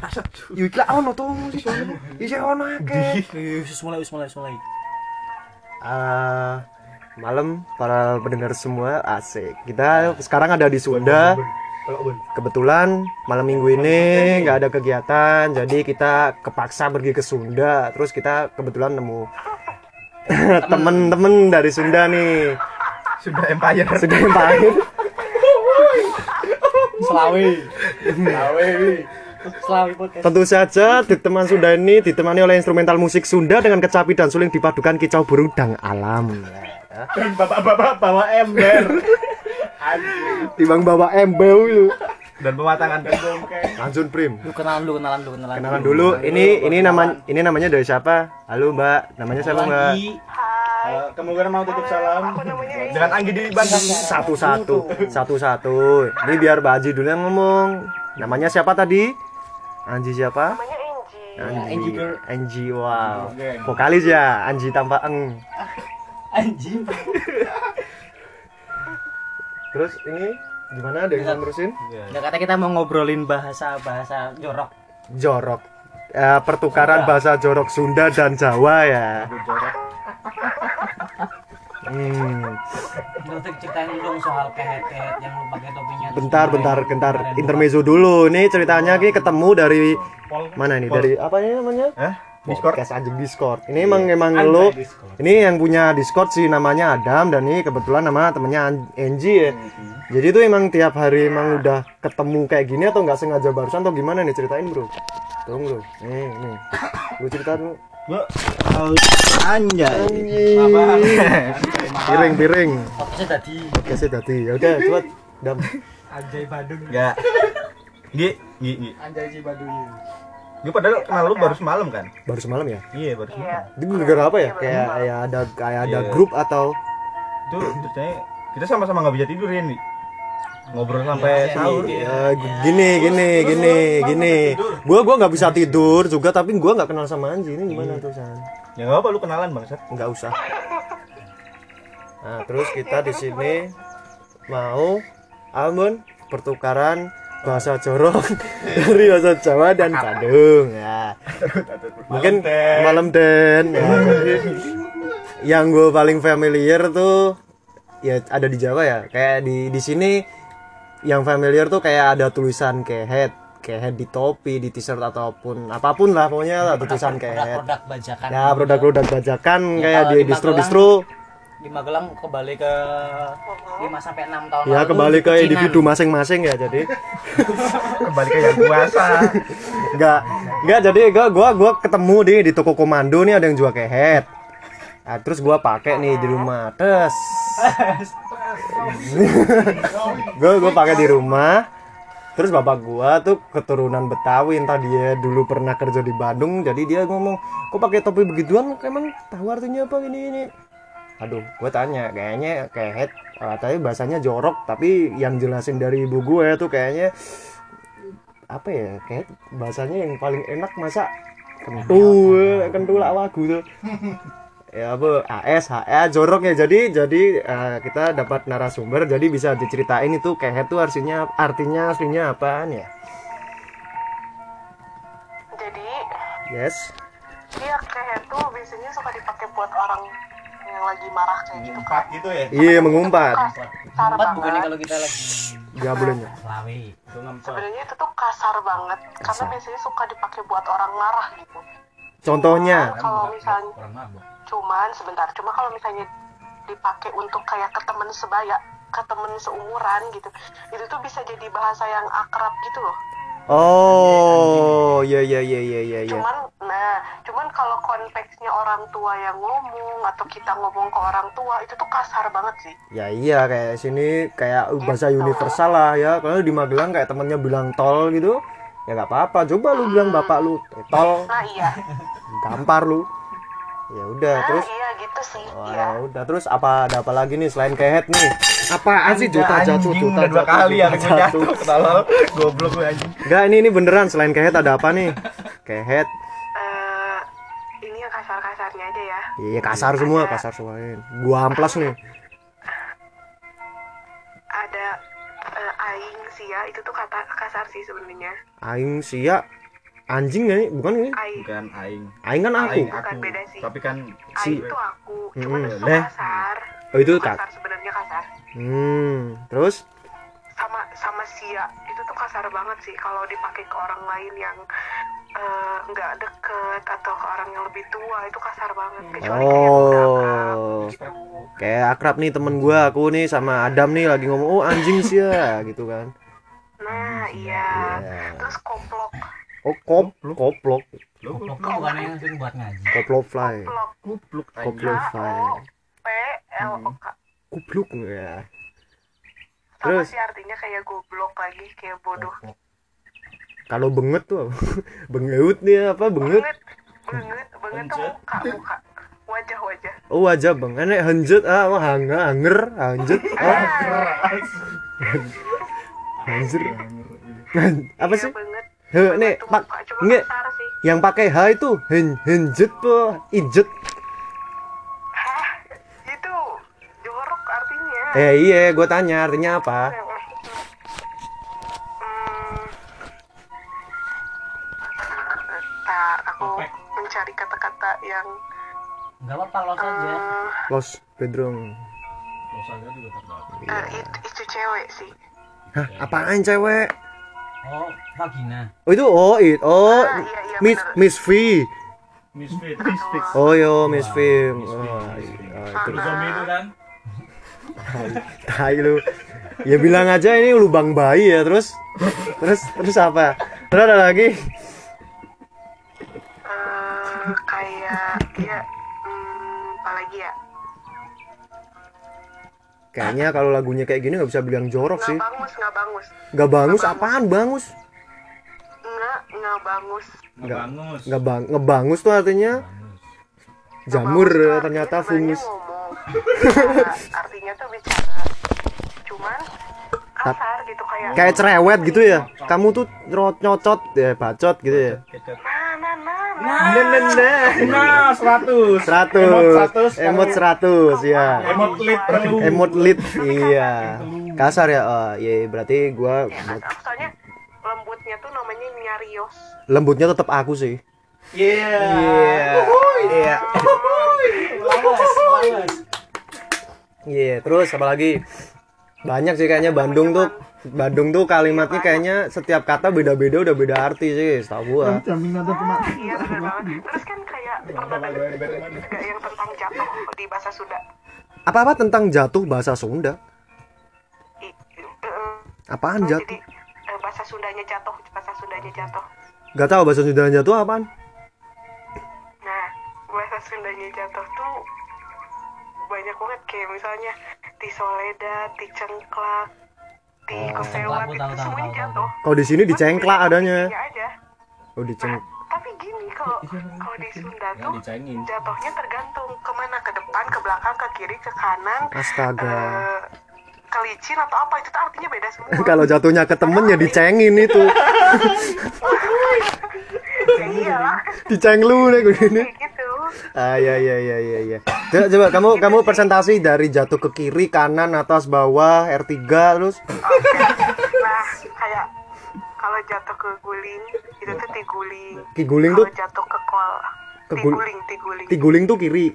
Asap. Yo iki ono to sih. Iki ono akeh. Wis mulai wis mulai wis mulai. Eh, malam para pendengar semua asik. Kita sekarang ada di Sunda. Kebetulan malam minggu ini nggak ada kegiatan, jadi kita kepaksa pergi ke Sunda. Terus kita kebetulan nemu temen-temen dari Sunda nih. Sudah Empire. Sunda Empire. Selawi. Selawi. Podcast. Tentu saja di teman Sunda ini ditemani oleh instrumental musik Sunda dengan kecapi dan suling dipadukan kicau burung dan alam. Dan bapak-bapak bawa ember. Timbang bawa embel itu. Dan pematangan Langsung prim. Lu kenalan lu kenalan lu kenalan. Kenalan dulu. Ini ini nama ini namanya dari siapa? Halo Mbak. Namanya siapa Mbak? Eh, kemungkinan mau titip salam dengan Anggi di Bandung. Satu-satu. Satu-satu. Ini biar Mbak Aji dulu yang ngomong. Namanya siapa tadi? Anji siapa? namanya Anji. Anji girl. Anji, wow. Vokalis ya, Anji tanpa eng. Anjing. Terus ini gimana ada yang terusin? Nggak kata kita mau ngobrolin bahasa bahasa jorok. Jorok. Eh, pertukaran bahasa jorok Sunda dan Jawa ya. Hmm. Untuk ceritain dong soal kehet-kehet yang lu pakai topinya. Bentar, bentar, bentar. Intermezzo dulu. Ini ceritanya ini ketemu dari mana ini? Dari apa ini namanya? Hah? Discord. Podcast anjing Discord. Ini emang emang lo. Ini yang punya Discord sih namanya Adam dan ini kebetulan nama temennya An- Angie ya. Jadi itu emang tiap hari emang udah ketemu kayak gini atau nggak sengaja barusan atau gimana nih ceritain bro? Tolong bro. Nih nih. Lu cerita dulu. Gua anjay. Piring piring. Fokusnya tadi. Oke sih tadi. Ya udah cepet. Dam. Anjay Badung. Ya. Gi, gi, gi. Anjay si Badung. Gue padahal kenal lu baru semalam kan? Baru semalam ya? Iya, baru iya semalam. Itu gara apa ya? Kayak kayak ada kayak ada Iya. grup atau Itu ceritanya kita sama-sama nggak bisa tidur ya nih. Ngobrol sampai sahur. Ya, gini gini gini gini gua gua nggak bisa tidur juga tapi gua nggak kenal sama Anji ini gimana tuh San Ya nggak apa lu kenalan bang Sat. nggak usah nah terus kita di sini mau Almon pertukaran bahasa jorok dari bahasa Jawa dan Bandung ya. Mungkin malam den ya, yang gue paling familiar tuh ya ada di Jawa ya. Kayak di di sini yang familiar tuh kayak ada tulisan kehead kehead di topi di t-shirt ataupun apa pun lah pokoknya ada tulisan kehead Produk bajakan. ya produk-produk bajakan Ya, kayak di distro-distro di Magelang kembali ke 5 sampai 6 tahun ya lalu kembali ke individu masing-masing ya jadi Kembali ke yang puasa. Enggak, enggak jadi gua gua gua ketemu di di toko komando nih ada yang jual kehet. Nah, terus gua pakai nih di rumah. Tes. gua gua pakai di rumah. Terus bapak gua tuh keturunan Betawi entah dia dulu pernah kerja di Bandung jadi dia ngomong, "Kok pakai topi begituan? Emang tahu artinya apa ini ini?" Aduh, gue tanya, kayaknya kehet katanya bahasanya jorok, tapi yang jelasin dari ibu gue tuh kayaknya apa ya kayak bahasanya yang paling enak masa kentu kentu lah wagu tuh. Ya apa AS HA jorok ya. Jadi jadi eh, kita dapat narasumber jadi bisa diceritain itu kayak itu artinya artinya aslinya apaan ya? Jadi yes. dia kayak tuh biasanya suka dipakai buat orang yang lagi marah kayak gitu kan gitu ya. iya mengumpat. Kasar bukannya banget. kalau kita lagi Selawi. sebenarnya itu tuh kasar banget karena biasanya suka dipakai buat orang marah gitu. Contohnya? Kalau misalnya Orang mabuk. cuman sebentar. Cuma kalau misalnya dipakai untuk kayak ke temen sebaya ke temen seumuran gitu itu tuh bisa jadi bahasa yang akrab gitu loh oh ya ya ya ya ya cuman nah cuman kalau konteksnya orang tua yang ngomong atau kita ngomong ke orang tua itu tuh kasar banget sih. Ya iya kayak sini kayak bahasa universal lah ya. Kalau di Magelang kayak temennya bilang tol gitu ya nggak apa-apa. Coba lu bilang bapak lu eh, tol. Nah iya. Gampar lu ya udah nah terus? iya gitu sih Wah, ya udah terus apa ada apa lagi nih selain kehet nih? Apaan sih juta jatuh juta udah dua jatuh, kali ya juta gue jatuh. Tolol. Goblok gue anjing. enggak ini ini beneran selain kehet ada apa nih? Kehet. Eh, ini yang kasar-kasarnya aja ya. Iya kasar semua kasar semua. Gua amplas nih. Ada eh, aing sia itu tuh kata kasar sih sebenarnya. Aing sia anjing nggak nih bukan ini? Ai bukan aing. Aing kan aku. Aing Bukan, aku. beda sih. tapi kan Si- itu aku cuman Mm-mm. itu kasar. Oh itu kak? kasar sebenarnya kasar. Hmm terus? Sama sama sia. Itu tuh kasar banget sih kalau dipakai ke orang lain yang eh, nggak deket atau ke orang yang lebih tua itu kasar banget. Kecuali kayak yang udah akrab oh gitu. Kayak akrab nih temen gua aku nih sama Adam nih lagi ngomong oh anjing sih ya gitu kan. Nah iya. Iya. terus koplok oh kop koplok. Tuh bukan yang sering buat ngaji. koplok fly. Koplok. Koplok fly P L O K kupluk ya sama Terus? sih artinya kayak goblok lagi kayak bodoh. Kalau benget tuh apa? bengeut nih apa benget? Banget banget tuh muka muka. Wajah wajah. Oh wajah bang enek hanjet ah apa hanga hanger hanjet oh hanger apa Iya sih? banget he ne pak nge yang pakai h itu hin hinjet po injet Hah? itu jorok artinya. Eh iya gue tanya artinya apa? Mencari kata-kata yang Gak apa-apa, eh, los uh, Los bedroom Los aja juga terdapat uh, eh, itu, itu cewek sih. Hah, apaan cewek? Oh, vagina. oh itu oh it oh Ah, iya, iya, Miss bener. Miss V. Misfit misfit oh yo Miss V. Oh, iya, itu zombie itu kan? Tai lu. Ya bilang aja ini lubang bayi ya terus? Terus terus apa? Terus ada lagi? Eh, kayak ya kayaknya kalau lagunya kayak gini nggak bisa bilang jorok nggak sih. bangus nggak bangus. Nggak bangus apaan bangus? Nggak nggak bangus. Nggak bangus. nggak bang ngebangus tuh artinya? Jamur Ngebangus tuh ya, artinya ternyata sebenarnya fungus. ngomong. Bicara, artinya tuh bicara. Cuman kasar gitu kayak kayak cerewet gitu ya. Kamu tuh nyocot ya bacot gitu ya. Kecot. Nah, nah, nah, nah, seratus, seratus, emot seratus, emot seratus, ya, emot lit, emot lit, iya, kasar ya, oh, ya berarti gue, iya, soalnya lembutnya tuh namanya nyarios, lembutnya tetap aku sih, iya. iya, iya, iya, terus apa lagi, banyak sih kayaknya Bandung tuh. Bandung tuh kalimatnya kayaknya setiap kata beda-beda udah beda arti sih setahu gua. Iya bener banget terus kan kayak juga yang tentang jatuh di bahasa Sunda. Apa-apa tentang jatuh bahasa Sunda? I- eh, apaan jadi jatuh? eh, bahasa Sundanya jatuh bahasa Sundanya jatuh. Gak tahu bahasa Sunda jatuh apaan. Nah bahasa Sundanya jatuh tuh banyak banget kayak misalnya di Soledad di Cengklak Oh, tahu, tahu, semuanya tahu, jatuh. kalau di sini dicengklak adanya. Iya aja oh diceng Nah, tapi gini kalau kalau di Sunda tuh dicengin. jatuhnya tergantung ke mana ke depan ke belakang ke kiri ke kanan. Astaga. Eh, ke licin atau apa? Itu tuh artinya beda semua. Kalau jatuhnya ke temen ya dicengin itu. Ya iyalah diceng lu nih gue ini gitu. Ah ya ya ya ya ya coba, coba kamu kamu presentasi dari jatuh ke kiri kanan atas bawah R3 terus? Nah kayak kalau jatuh ke guling itu tuh tiguling ki guling kalau tuh jatuh ke kol Ke gul- tiguling tiguling tiguling tuh kiri.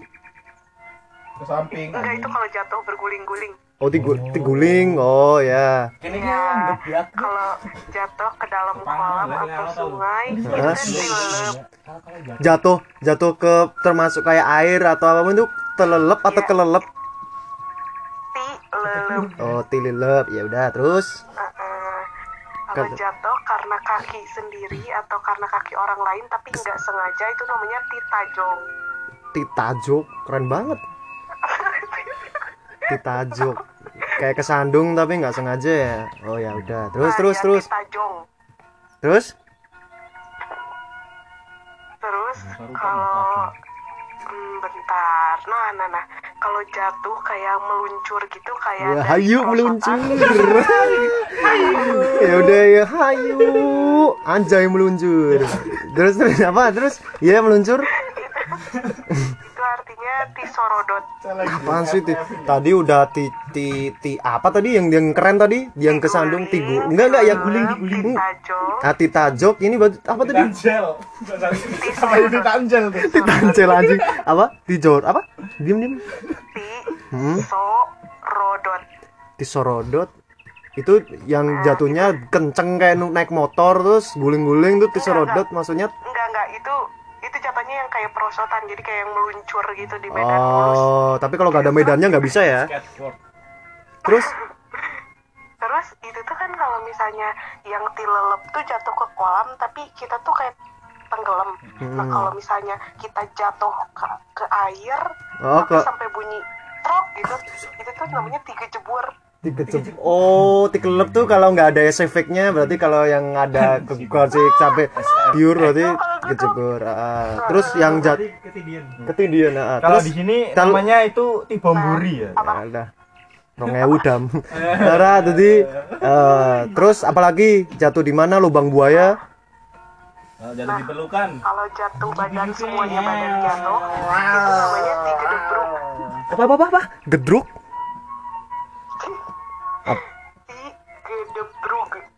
Ke samping. Enggak itu kalau jatuh berguling-guling oh tigu, tiguling oh ya. Kayaknya ya. Geblak. kalau jatuh ke dalam kolam atau sungai tilelep Kalau kalau jatuh. Jatuh ke termasuk kayak air atau apa itu? Telelep atau Iya. kelelep tilelep. Oh tililep ya udah terus? Uh-uh. kalau Kata- jatuh karena kaki sendiri atau karena kaki orang lain tapi nggak sengaja itu namanya titajong titajok keren banget titajok kayak kesandung tapi nggak sengaja ya. Oh ya udah. Terus Nah, terus ya, terus. titajong terus? Terus kalau hmm, bentar. Nah nah nah. Kalau jatuh kayak meluncur gitu kayak ya hayu meluncur. ya udah ya hayu. Anjay meluncur. Terus terus apa? Terus? Ya meluncur itu artinya Tisorodot. Apaan sih ti? Tadi udah ti, ti, ti apa tadi yang yang keren tadi? Yang kesandung tigu. Enggak enggak yang guling diguling. Titajok, Ati tajok ini apa tadi? Tanjel. Sama itu tanjel. Ti tancel anjing. Apa? Dijor apa? Diem diem. Hmm. Tisorodot. Tisorodot itu yang jatuhnya kenceng kayak naik motor terus guling-guling tuh tisorodot maksudnya Enggak enggak itu jatuhnya yang kayak perosotan jadi kayak yang meluncur gitu di medan mulus. oh tapi kalau gak ada medannya nggak bisa ya Skateboard. terus Terus itu tuh kan kalau misalnya yang tilelep tuh jatuh ke kolam tapi kita tuh kayak tenggelam. Nah Hmm. kalau misalnya kita jatuh ke, ke air oh tapi ke sampai bunyi trok gitu itu tuh namanya tiga jebur. Tikecep. Oh, tikelep tuh kalau nggak ada efeknya berarti kalau yang ada kekuasik sampai pure berarti kejebur. Ah, terus yang jat ketindian. ah. Kalau terus di sini kalau- namanya itu tibomburi ya. Ya udah. Rongewu dam. Cara tadi eh, terus apalagi jatuh di mana lubang buaya? Jadi diperlukan. Kalau jatuh badan semuanya badan jatuh itu namanya. Apa apa apa? apa? Gedruk?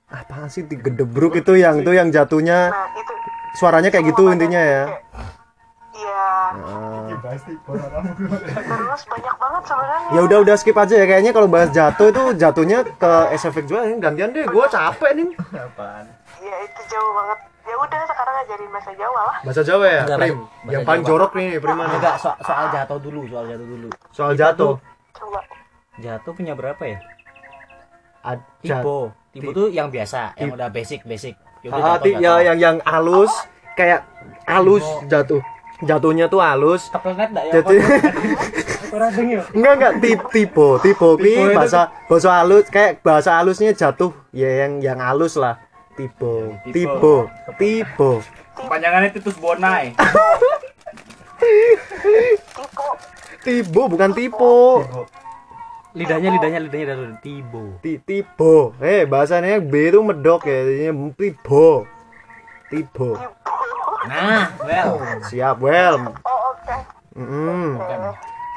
Apaan sih tiga debruk itu yang tuh yang jatuhnya Nah itu suaranya kayak gitu intinya ya. Iya. Terus banyak banget sebenarnya. Ya udah udah skip aja ya kayaknya kalau bahas jatuh itu jatuhnya ke SFX juga gantian deh gua capek nih. Apaan? Ya itu jauh banget. Ya udah sekarang ajarin bahasa Jawa lah. Bahasa Jawa ya, Enggak, Prim. bahasa- Yang paling jorok nih, Prim mana? Enggak, so- soal jatuh dulu, soal jatuh dulu. Soal jatuh. Coba. Jatuh punya berapa ya? Ad- jat- Tipe. Tipe tuh yang biasa, yang udah basic, basic. Ya Ah, jatuh, ya yang yang halus kayak halus jatuh. Jatuhnya tuh halus. Keplenet enggak ya? Jadi enggak enggak tipe tipe tipe ki bahasa bahasa halus kayak bahasa halusnya jatuh ya yang yang halus lah. Tipe, tipe, tipe. Panjangannya Titus Bonai. Tipe. Tibo bukan tipe. Lidahnya lidahnya lidahnya dari tibo. Ti tibo. Eh bahasanya B itu medok ya, jadinya tibo. Tibo. Nah, well. Siap, well. Oh oke. Mm.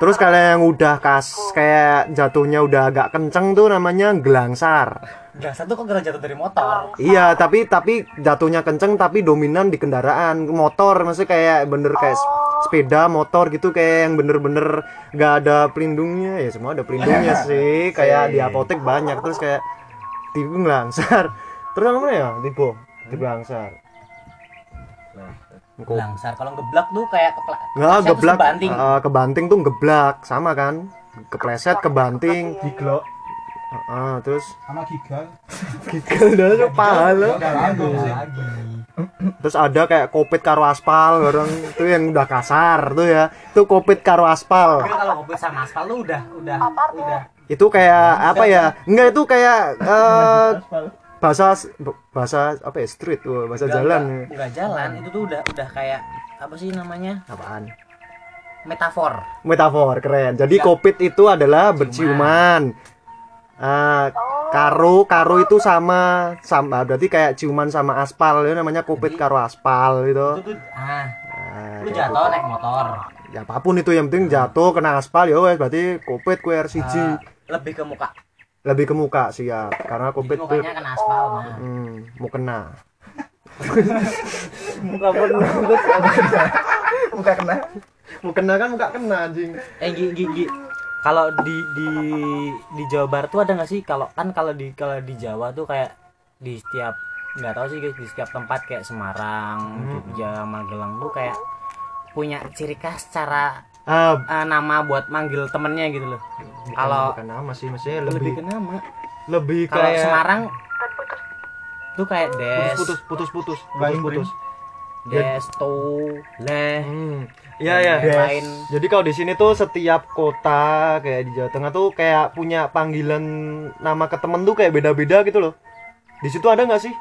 Terus kalau yang udah kas kayak jatuhnya udah agak kenceng tuh namanya gelangsar. Biasa tuh kok gara jatuh dari motor. Iya, tapi tapi jatuhnya kenceng tapi dominan di kendaraan. Motor, maksudnya kayak bener kayak s- sepeda motor gitu kayak yang bener-bener gak ada pelindungnya. Ya semua ada pelindungnya sih. Kayak di apotek banyak terus kayak tipe gelangsar terus apa namanya ya tipe tipe gelangsar Kok- Langsar kalau geblak tuh kayak kepla. Nggak, kepleset terus geblak. kebanting. eh, kebanting tuh geblak, sama kan? Kepleset, kebanting. Giglo. Heeh, terus sama gigal gigal dan kepala. Terus ada kayak kopit karo aspal, orang itu yang udah kasar tuh ya. Itu kopit karo aspal. Tapi kalau ngobrol sama aspal tuh udah udah udah Itu kayak apa ya? Enggak itu kayak eh, bahasa bahasa apa ya? Street tuh, bahasa Enggak, jalan. enggak, enggak jalan itu tuh udah udah kayak apa sih namanya Apaan? metafor Metafor keren. Jadi kopit itu adalah berciuman. Ah, karo karo itu sama sama berarti kayak ciuman sama aspal itu namanya kopit karo aspal gitu. itu tuh ah Ah, lu jatuh naik motor. Ya apa pun itu yang penting jatuh kena aspal ya wes berarti kopit ku RCG. Ah, lebih ke muka Lebih ke muka siap karena jadi kopit tuh mukanya kena aspal nah hmm, mau kena. Muka kena. Mau kena kan muka kena anjing. eh gi, gi, gi. Kalau di di di Jawa Barat tuh ada nggak sih? Kalau kan kalau di kalau di Jawa tuh kayak di setiap nggak tahu sih guys di setiap tempat kayak Semarang Jogja Magelang tuh kayak punya ciri khas cara Ah, eh, nama buat manggil temennya gitu loh. Kalau- nama sih maksudnya lebih lebih ke nama. lebih kayak Semarang putus. tuh kayak des. Putus putus putus putus putus. des to leh Hmm. Iya ya. lain Jadi kalau di sini tuh setiap kota kayak di Jawa Tengah tuh kayak punya panggilan nama ke temen tuh kayak beda-beda gitu loh. Di situ ada nggak sih?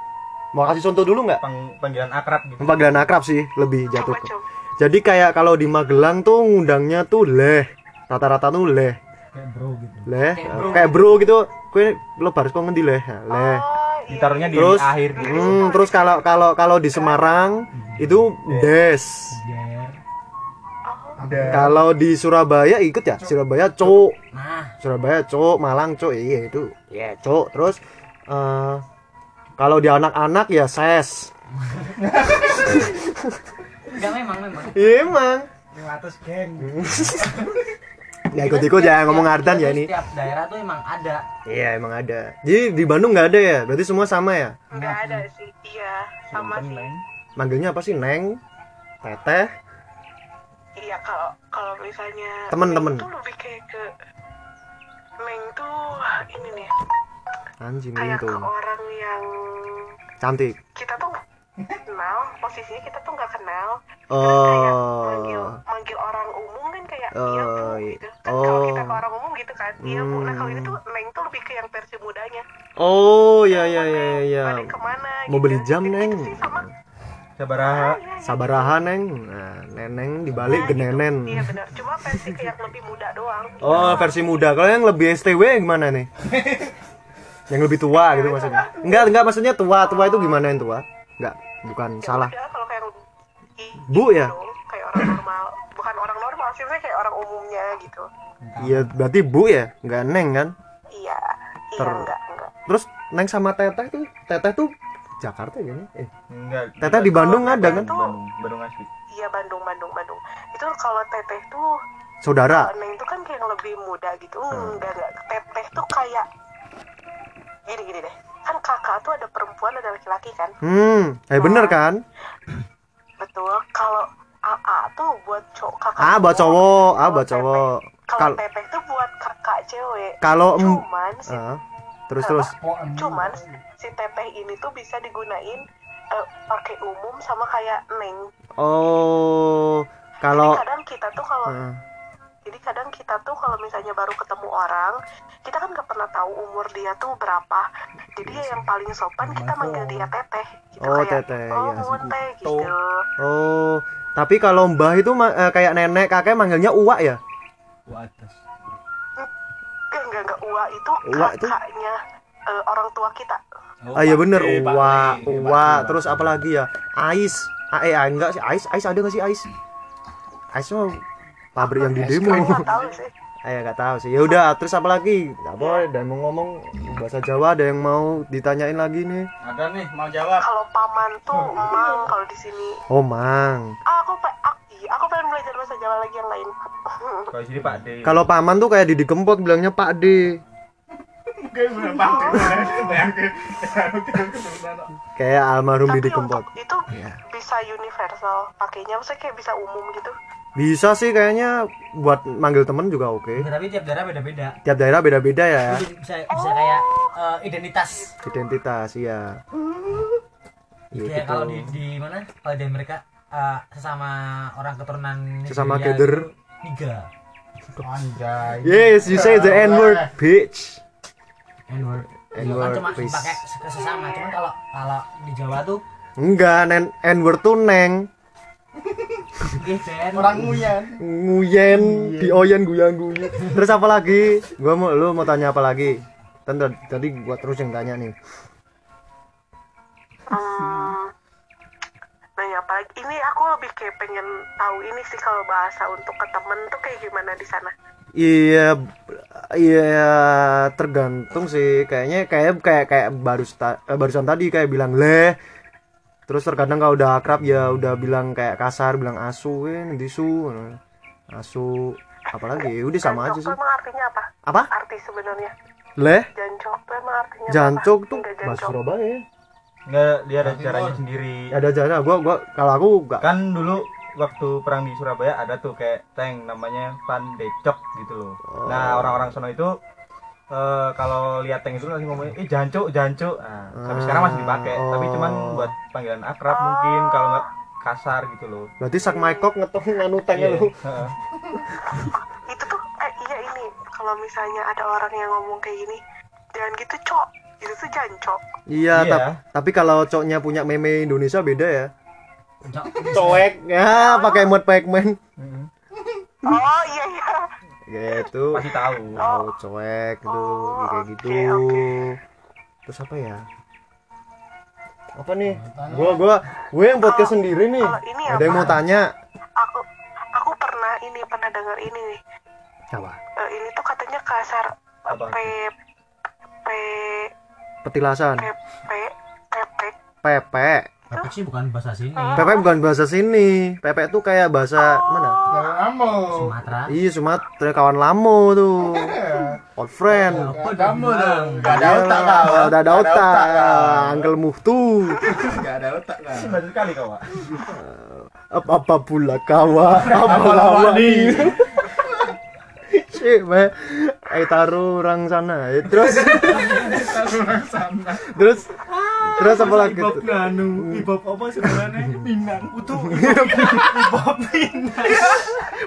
Mau kasih contoh dulu nggak? Pang- panggilan akrab gitu. Panggilan akrab sih lebih jatuh. Coba coba. Jadi kayak kalau di Magelang tuh ngundangnya tuh leh. Rata-rata tuh leh. kayak bro gitu Leh. Kayak bro. Kayak bro gitu. Kue lo baris kok ngendi leh? Leh. Oh. Ditaruhnya di Terus akhir gitu. hmm, terus kalau kalau kalau di Semarang itu des. Kalau di Surabaya ikut ya, Surabaya cowok. nah Surabaya cowok, Malang cowok, iya itu. Iya, cowok. Terus eh kalau di anak-anak ya ses. enggak memang memang Iya emang. 500 geng Ya ikut-ikut ya ngomong Ardan ya ini. setiap daerah tuh emang ada Iya emang ada. Jadi di Bandung nggak ada ya? Berarti semua sama ya? nggak ada sih iya sama sih Manggilnya apa sih? Neng, Teteh, iya kalau kalau misalnya Temen-temen. Tuh lebih kayak ke Neng tuh ini nih anjing kayak itu. ke orang yang Cantik. kita tuh kenal posisinya kita tuh nggak kenal kayak manggil Oh. manggil orang umum kan kayak Oh, iya bu iya. gitu kan kalau kita Oh. ke orang umum gitu kan iya bu nah kalau ini Hmm. tuh neng tuh lebih ke yang versi mudanya Oh, ya ya ya ya. ya. Ke mana Mau gitu. beli jam, Gitu Neng. sih sama Sabaraha. Sabaraha neng. Nah, neneng dibalik Nah, ke gitu. iya benar cuma versi kayak lebih muda doang Oh, versi muda. Kalau yang lebih STW gimana nih? yang lebih tua gitu maksudnya. Enggak, enggak maksudnya tua. Tua itu gimana yang tua? Enggak, bukan Ya salah. udah, kalau kayak Bu ya? dong, kayak orang normal bukan orang normal sih kayak orang umumnya gitu Iya, berarti Bu ya? Enggak neng kan? iya iya Ter- enggak enggak Terus neng sama Teteh tuh, Teteh tuh Jakarta ya? Eh, Enggak. Teteh di Bandung ada kan? Bandung, Bandung asli. iya Bandung Bandung Bandung itu kalau teteh tuh Saudara. Neng tuh kan kayak yang lebih muda gitu Hmm. enggak enggak teteh tuh kayak gini gini deh kan kakak tuh ada perempuan ada laki-laki kan? Hmm, eh bener kan? betul. Kalau AA tuh buat cowok kakak Ah, buat cowok, ah buat cowok. kalau Kal- teteh tuh buat kakak cewek. Kalau cuman si ah, terus terus. cuman si teteh ini tuh bisa digunain eh, pakai umum sama kayak neng. Oh, kalau kadang kita tuh kalau ah, jadi kadang kita tuh kalau misalnya baru ketemu orang kita kan nggak pernah tahu umur dia tuh berapa jadi ya yang paling sopan kita manggil dia teteh gitu Oh, kayak teteh, oh ya. teh gitu oh, tapi kalau Mbah itu eh, kayak nenek kakek manggilnya Uwak ya? atas enggak enggak enggak uwa itu Uwa itu? kakaknya eh, orang tua kita Ah iya bener, Uwak, Uwak. Terus apa lagi ya? Ais. Ah, eh, ah, enggak sih, Ais, Ais ada nggak sih Ais? Ais mah pabrik yang di demo. Aku nggak tahu sih nggak tahu sih. Ya udah, terus apa lagi? Apa? Dan mau ngomong bahasa Jawa ada yang mau ditanyain lagi nih? Ada nih mau jawab. kalau paman tuh emang kalau di sini Oh, Mang. ah, aku aku, iya, aku pengen belajar bahasa Jawa lagi yang lain Kalau sini Pak D. Kalau paman tuh kayak Didi Kempot bilangnya Pak D. Kayak almarhum tapi Didi Kempot. itu Iya. bisa universal pakainya maksudnya kayak bisa umum gitu Bisa sih kayaknya buat manggil temen juga oke. tapi tiap daerah beda-beda Tiap daerah beda-beda ya. Bisa bisa kayak eh, identitas Identitas, iya. Iya kayak gitu. kalau di di mana kalau di Amerika eh, sesama orang keturunan Sesama keder. itu niga anjay Yes, you say the N word, bitch. N-word N kan word, cuma please. pakai se- sesama cuman kalau kalau di Jawa tuh Enggak, nen N word tuh neng. Orang nguyen Nguyen, dioyen guyang guyu. Terus apa lagi? Gua mau lu mau tanya apa lagi? Tentu tadi gua terus yang tanya nih. Hmm, nanya apa lagi? Ini aku lebih kayak pengen tahu ini sih kalau bahasa untuk ke temen tuh kayak gimana di sana. Iya, iya tergantung sih. Kayaknya kayak kayak kayak baru sta- eh, barusan tadi kayak bilang leh. Terus terkadang kalau udah akrab ya udah bilang kayak kasar, bilang asu, eh nanti su, asu, apalagi ya udah sama aja sih. emang artinya apa? Apa? Arti sebenarnya. Leh, Jancok tuh emang artinya jancok apa? tuh bahasa. Surabaya. Enggak, dia ada caranya sendiri. Ada cara, gua gua kalau aku gak Kan dulu waktu perang di Surabaya ada tuh kayak tank namanya Pandecok gitu loh. Nah, orang-orang sono itu eh, kalau lihat tank itu langsung ngomongnya, "Eh, jancuk, jancuk." Nah, sampai sekarang masih dipakai, tapi cuman buat panggilan akrab mungkin kalau nggak kasar gitu loh. berarti sak maikok ngetong nganu tengnya lu. Heeh. Itu tuh eh iya ini kalau misalnya ada orang yang ngomong kayak gini, jangan gitu cok. Itu tuh jancok. Iya, Iya. tap- tapi kalau cowoknya punya meme Indonesia beda ya. Cok, Coek, ya pakai mod Pac-Man. Oh iya iya. Gitu. Pasti tahu. Tahu coek gitu, Oh, kayak gitu. oke, oke. Terus apa ya? Apa nih? Gua gua gue yang podcast sendiri nih. kalau ini Ada yang apa? mau tanya? Aku aku pernah ini ini nih. apa Eh, ini tuh katanya kasar eh, Apa? P P petilasan P P P pepe Pepek sih bukan bahasa sini? Pepe bukan bahasa sini. Pepe tuh kayak bahasa mana? Jangan amo. Sumatera. Iya Sumatera kawan lamo tuh. Old friend. Apa Kamu dong. Gak ada otak kau. udah ada otak kau. Uncle Muhtu Gak ada otak kau. Baca sekali kau Pak. apa apa pula kawa apa lawani Cik, me, eh taruh orang sana. Eh, Terus, terus, terus apa lagi? tuh? nganu ibab apa sebenarnya Minang utuh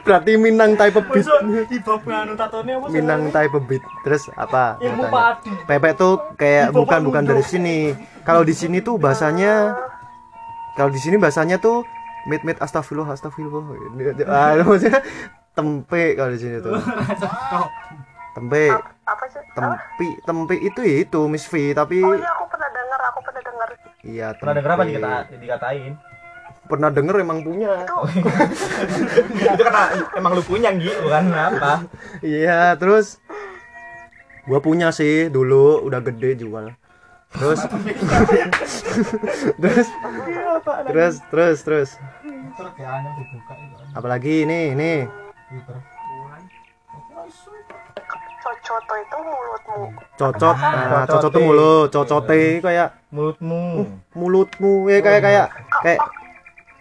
Berarti Minang type beat. ibab nganu tatone apa Minang type beat. Terus apa? Ilmu padi. Pepek tuh kayak bukan bukan dari sini. Kalau di sini tuh bahasanya kalau di sini bahasanya tuh mit mit astagfirullah astagfirullah. Ah, maksudnya tempe kalau di sini tuh. Tempe, apa sih? tempi, tempe itu ya itu Miss V, tapi Oh iya aku pernah dengar, aku pernah dengar. Iya Pernah denger apa dikata, dikatain? Pernah denger emang punya. itu karena emang lu punya gitu kan apa? Iya, terus gua punya sih dulu udah gede jual. Terus terus terus terus terus itu. apalagi ini ini Twitter. Cocoto itu mulutmu. cocot nah, cocot tuh mulut cocote kayak Mulutmu. mulutmu. Ya kayak kayak kayak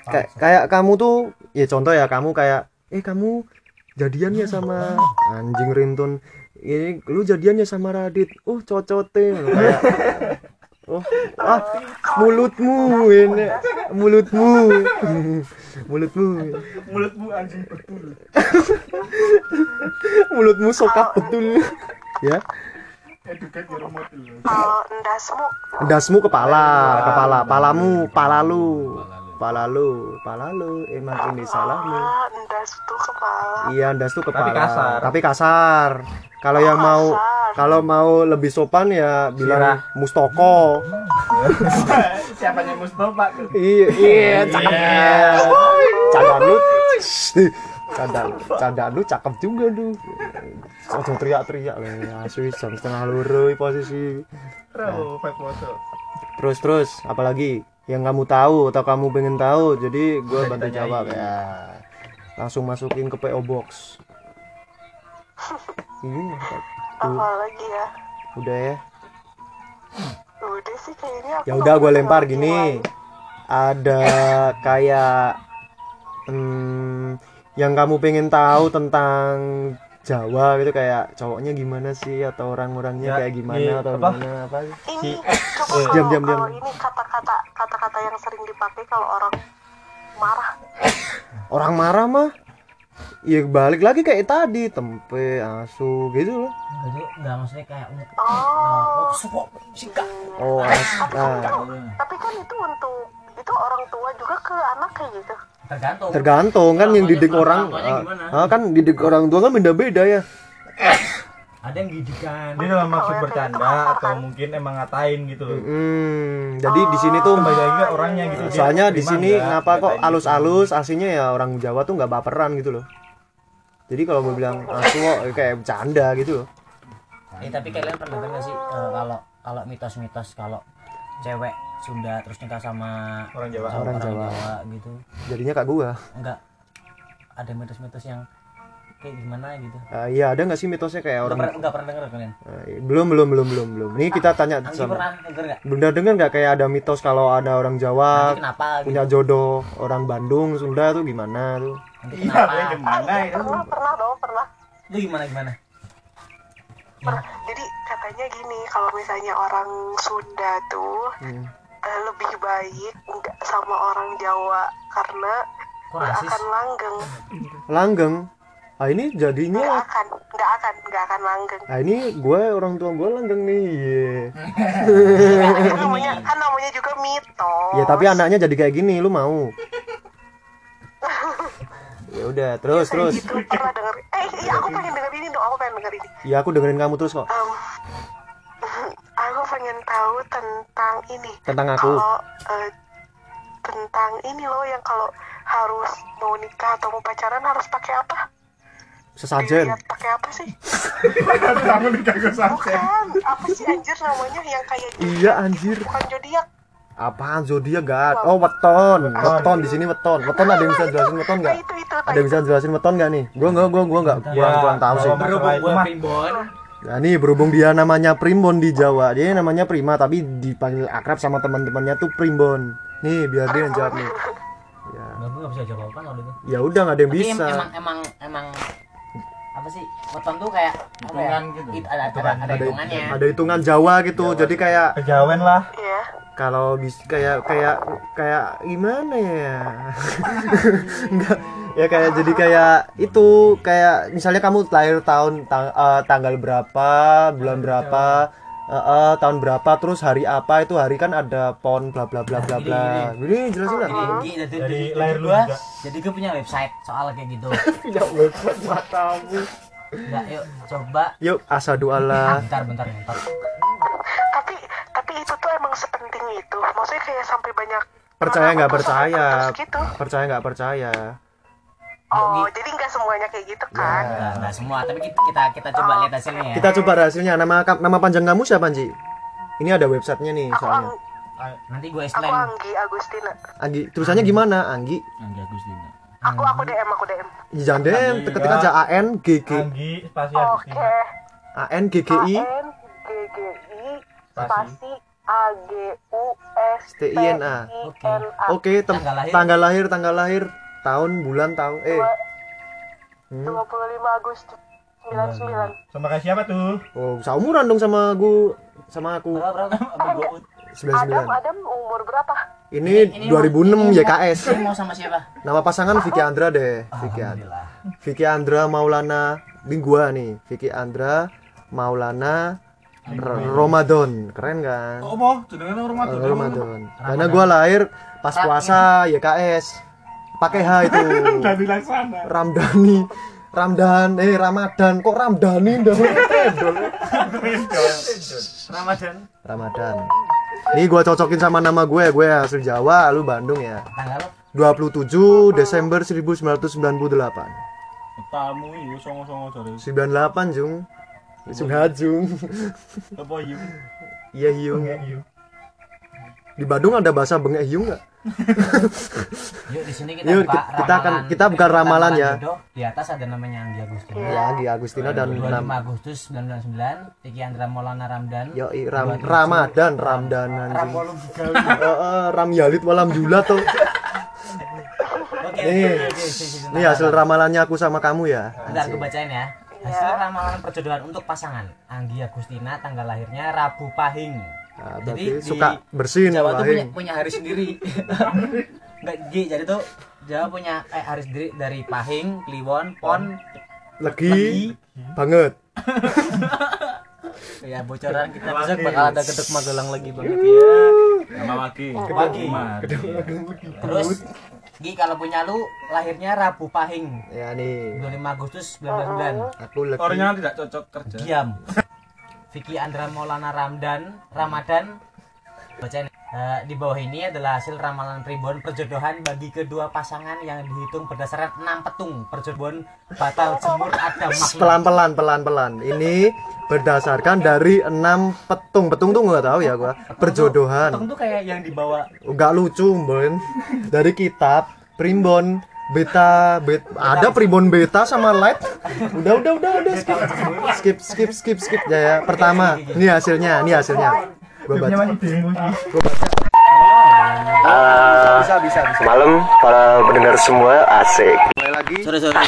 kayak kayak kamu tuh ya contoh ya kamu kayak eh kamu jadian ya sama anjing rintun. Ini lu jadian ya sama Radit. Oh cocote. Kayak oh ah mulutmu ini mulutmu. Mulutmu. Mulutmu anjing betul. Mulutmu sokap betul. Ya Kalau endasmu, dasmu kepala kepala palamu palalu palalu palalu emang ini salahmu ah, endas tuh kepala. Iya, das tuh kepala. Tapi kasar. Tapi kasar. Kalau yang mau kasar. kalau mau lebih sopan ya bilang mustoko. Siapa yang Mustafa tuh? Iya, iya, cakep. Cadar lu. Cadar, cadar lu cakep juga tuh. Langsung teriak-teriak lah. Asli jam setengah loro posisi. Terus terus apalagi yang kamu tahu atau kamu pengen tahu. Jadi gue bantu jawab ya. Langsung masukin ke PO box. Iya, Apa lagi ya? udah ya. Udah sih kayaknya ya udah gue lempar gini ada kayak hmm, yang kamu pengen tahu tentang Jawa gitu kayak cowoknya gimana sih atau orang-orangnya Ya, kayak gimana iya, atau apa? gimana apa Ini Si- coba eh, kalau, diam, diam, diam. kalau ini kata-kata kata-kata yang sering dipakai kalau orang marah. orang marah mah ya balik lagi kayak tadi tempe asu gitu loh jadi nggak maksudnya kayak Oh. suko singkat oh nah, Tapi kan itu untuk itu orang tua juga ke anak kayak gitu. Tergantung tergantung kan yang didik orang ah, ah, kan didik orang tua kan beda-beda ya ada yang gidikan Dia dalam maksud bercanda atau mungkin emang ngatain gitu loh. hmm, jadi di sini tuh Kembali lagi orangnya gitu. Dia soalnya di sini ngapa kok gitu. alus-alus aslinya ya orang Jawa tuh nggak baperan gitu loh jadi kalau mau bilang asu kok kayak bercanda gitu loh Eh, tapi kalian pernah dengar nggak sih eh, kalau kalau mitos-mitos kalau cewek Sunda terus nikah sama Orang Jawa. sama Orang orang, Jawa. Jawa. gitu. Jadinya kak gua. Enggak. Ada mitos-mitos yang kayak gimana gitu. Ah, iya ada nggak sih mitosnya kayak enggak orang pernah, enggak pernah denger kalian? Ah, belum belum belum belum belum. Ini kita tanya Anggi sama pernah denger dengar nggak kayak ada mitos kalau ada orang Jawa nanti kenapa gitu? punya jodoh orang Bandung Sunda tuh gimana tuh? Nanti Iya, kenapa gue gimana itu? Pernah, pernah dong, pernah. itu gimana gimana Pernah. Jadi katanya gini, kalau misalnya orang Sunda tuh Hmm. eh, lebih baik nggak sama orang Jawa karena nggak akan langgeng, langgeng ah ini nggak jadinya akan, nggak akan, nggak akan langgeng. ah ini gue orang tua gue langgeng nih Iya. kan namanya kan namanya juga mitos. ya tapi anaknya jadi kayak gini lu mau ya udah terus Kayak terus gitu pernah denger. Eh, iya aku pengen denger ini dong, aku pengen denger ini. ya aku dengerin kamu terus kok Em, aku pengen tahu tentang ini. tentang aku Kalau eh, tentang ini loh yang kalau harus mau nikah atau mau pacaran harus pakai apa? sesajen Dilihat pakai apa sih? Bukan, apa sih anjir namanya yang kayak gitu? iya anjir Bukan zodiak. Apaan zodiak gak? Oh weton. Weton di sini weton. Weton ada yang bisa jelasin weton nggak itu ada yang bisa jelasin weton nggak nih? Gua nggak gua gua nggak. Kurang kurang tahu sih. berhubung gue primbon. Nah nih berhubung dia namanya Primbon di Jawa, dia namanya Prima tapi dipanggil akrab sama teman-temannya tuh Primbon. Nih biar dia yang jawab nih. Ya, gue bisa jawab apa soal itu ya udah nggak ada yang bisa. emang emang emang apa sih weton tuh kayak ya Hitungan gitu. It- ada ada, ada Ada, hitungannya. Ada hitungan Jawa gitu, jadi kayak kejawen lah. Iya. Kalau bis kayak kayak kayak gimana ya? Enggak ya kayak jadi kayak itu kayak misalnya kamu lahir tahun tang- eh, tanggal berapa, bulan berapa, eh, eh, tahun berapa, terus hari apa itu hari kan ada pon bla bla bla bla bla. Ini jelasin lah. Jadi, jadi, jadi, Dari jadi, lahir lu jadi gue punya website soal kayak gitu Punya website matamu. Enggak, yuk coba Yuk asadu Allah. bentar bentar bentar Tapi tapi itu tuh emang sepenting itu. Maksudnya kayak sampai banyak Percaya nggak percaya? gitu. Percaya nggak percaya? Oh, jadi nggak semuanya kayak gitu kan? Enggak, enggak semua, tapi kita kita, kita coba lihat hasilnya ya. Kita coba hasilnya. Nama nama panjang kamu siapa, Ji? Ini ada websitenya nih Aku soalnya. Ang, Nanti gue aku explain. Anggi Agustina. Anggi, tulisannya gimana? Anggi. Aku aku DM aku DM. Jangan deh, ketik aja A N G G Anggi spasi Oke. Agustina A N G G I A N G G I spasi A G U S T I N A. Oke. Oke, Tanggal lahir. tanggal lahir, tanggal lahir, tahun, bulan, tahun. Eh, Hmm. 25 Agustus 99. sama kayak siapa tuh oh, seumuran dong sama gua sama aku. Ut. 99. Adam Adam umur berapa? Ini Ini- 2006 ini- YKS. Ini mau sama siapa? Nama pasangan Vicky Andra deh, Vicky Andra. Vicky Andra Maulana ini gua nih Vicky Andra Maulana Ramadan. Keren kan? Apa? Jenenge rumah Eh, Ramadan. Karena gua lahir pas puasa YKS pakai H itu. Dari laksana. Ramdhani. Ramdan eh Ramadan. Kok Ramdhani dah Ramadan. Ramadan. Nih gua cocokin sama nama gue. Gue asli Jawa lu Bandung ya. Tanggal. 27 Desember 1998 Tamu iyo songo-songo jare. 98 Jung Jung Hajung Apa iyo? Iya Hyung Di Bandung ada bahasa bengek Hyung nggak? Yuk di sini kita Yuk, buka kita akan- kita bukan ramalan ya. jodoh. Di atas ada namanya Anggi Agustina. Ya Anggi Agustina dan 25 Nam Agustus 1999, Vicky Andra Maulana Ramdan. Yo Ram Ramadan Ramdan anjing. Eh, eh, Ram Yalid walam Julat tuh. Oke, Nih. Ini hasil ramalannya aku sama kamu ya. Bentar aku bacain ya. Hasil ramalan perjodohan untuk pasangan Anggi Agustina tanggal lahirnya Rabu Pahing. Nah, Jadi suka bersin Jawa tuh punya, punya hari sendiri. Enggak Gi, jadi tuh Jawa punya eh, hari sendiri dari Pahing, Kliwon, Pon, Legi banget. ya bocoran kita besok bakal ada gedek Magelang lagi banget ya. Nama lagi. Pagi. Terus Gi kalau punya lu lahirnya Rabu Pahing Ya nih, 25 Agustus 1999. aku lagi Orangnya tidak cocok kerja. Diam. Vicky Andra Maulana Ramdan Ramadan bacain Eh, di bawah ini adalah hasil ramalan primbon perjodohan bagi kedua pasangan yang dihitung berdasarkan enam petung perjodohan batal jemur ada makna pelan-pelan pelan-pelan. Ini berdasarkan dari enam petung. Petung tuh nggak tahu ya gua. Perjodohan. petung tuh kayak yang dibawa Enggak lucu, Bon. Dari kitab Primbon beta bet ada primbon beta sama light udah udah udah udah skip skip skip skip skip ya, ya. pertama ini hasilnya ini hasilnya baca. bisa bisa bisa. Malam para pendengar semua asik. mulai lagi. Sorry sorry,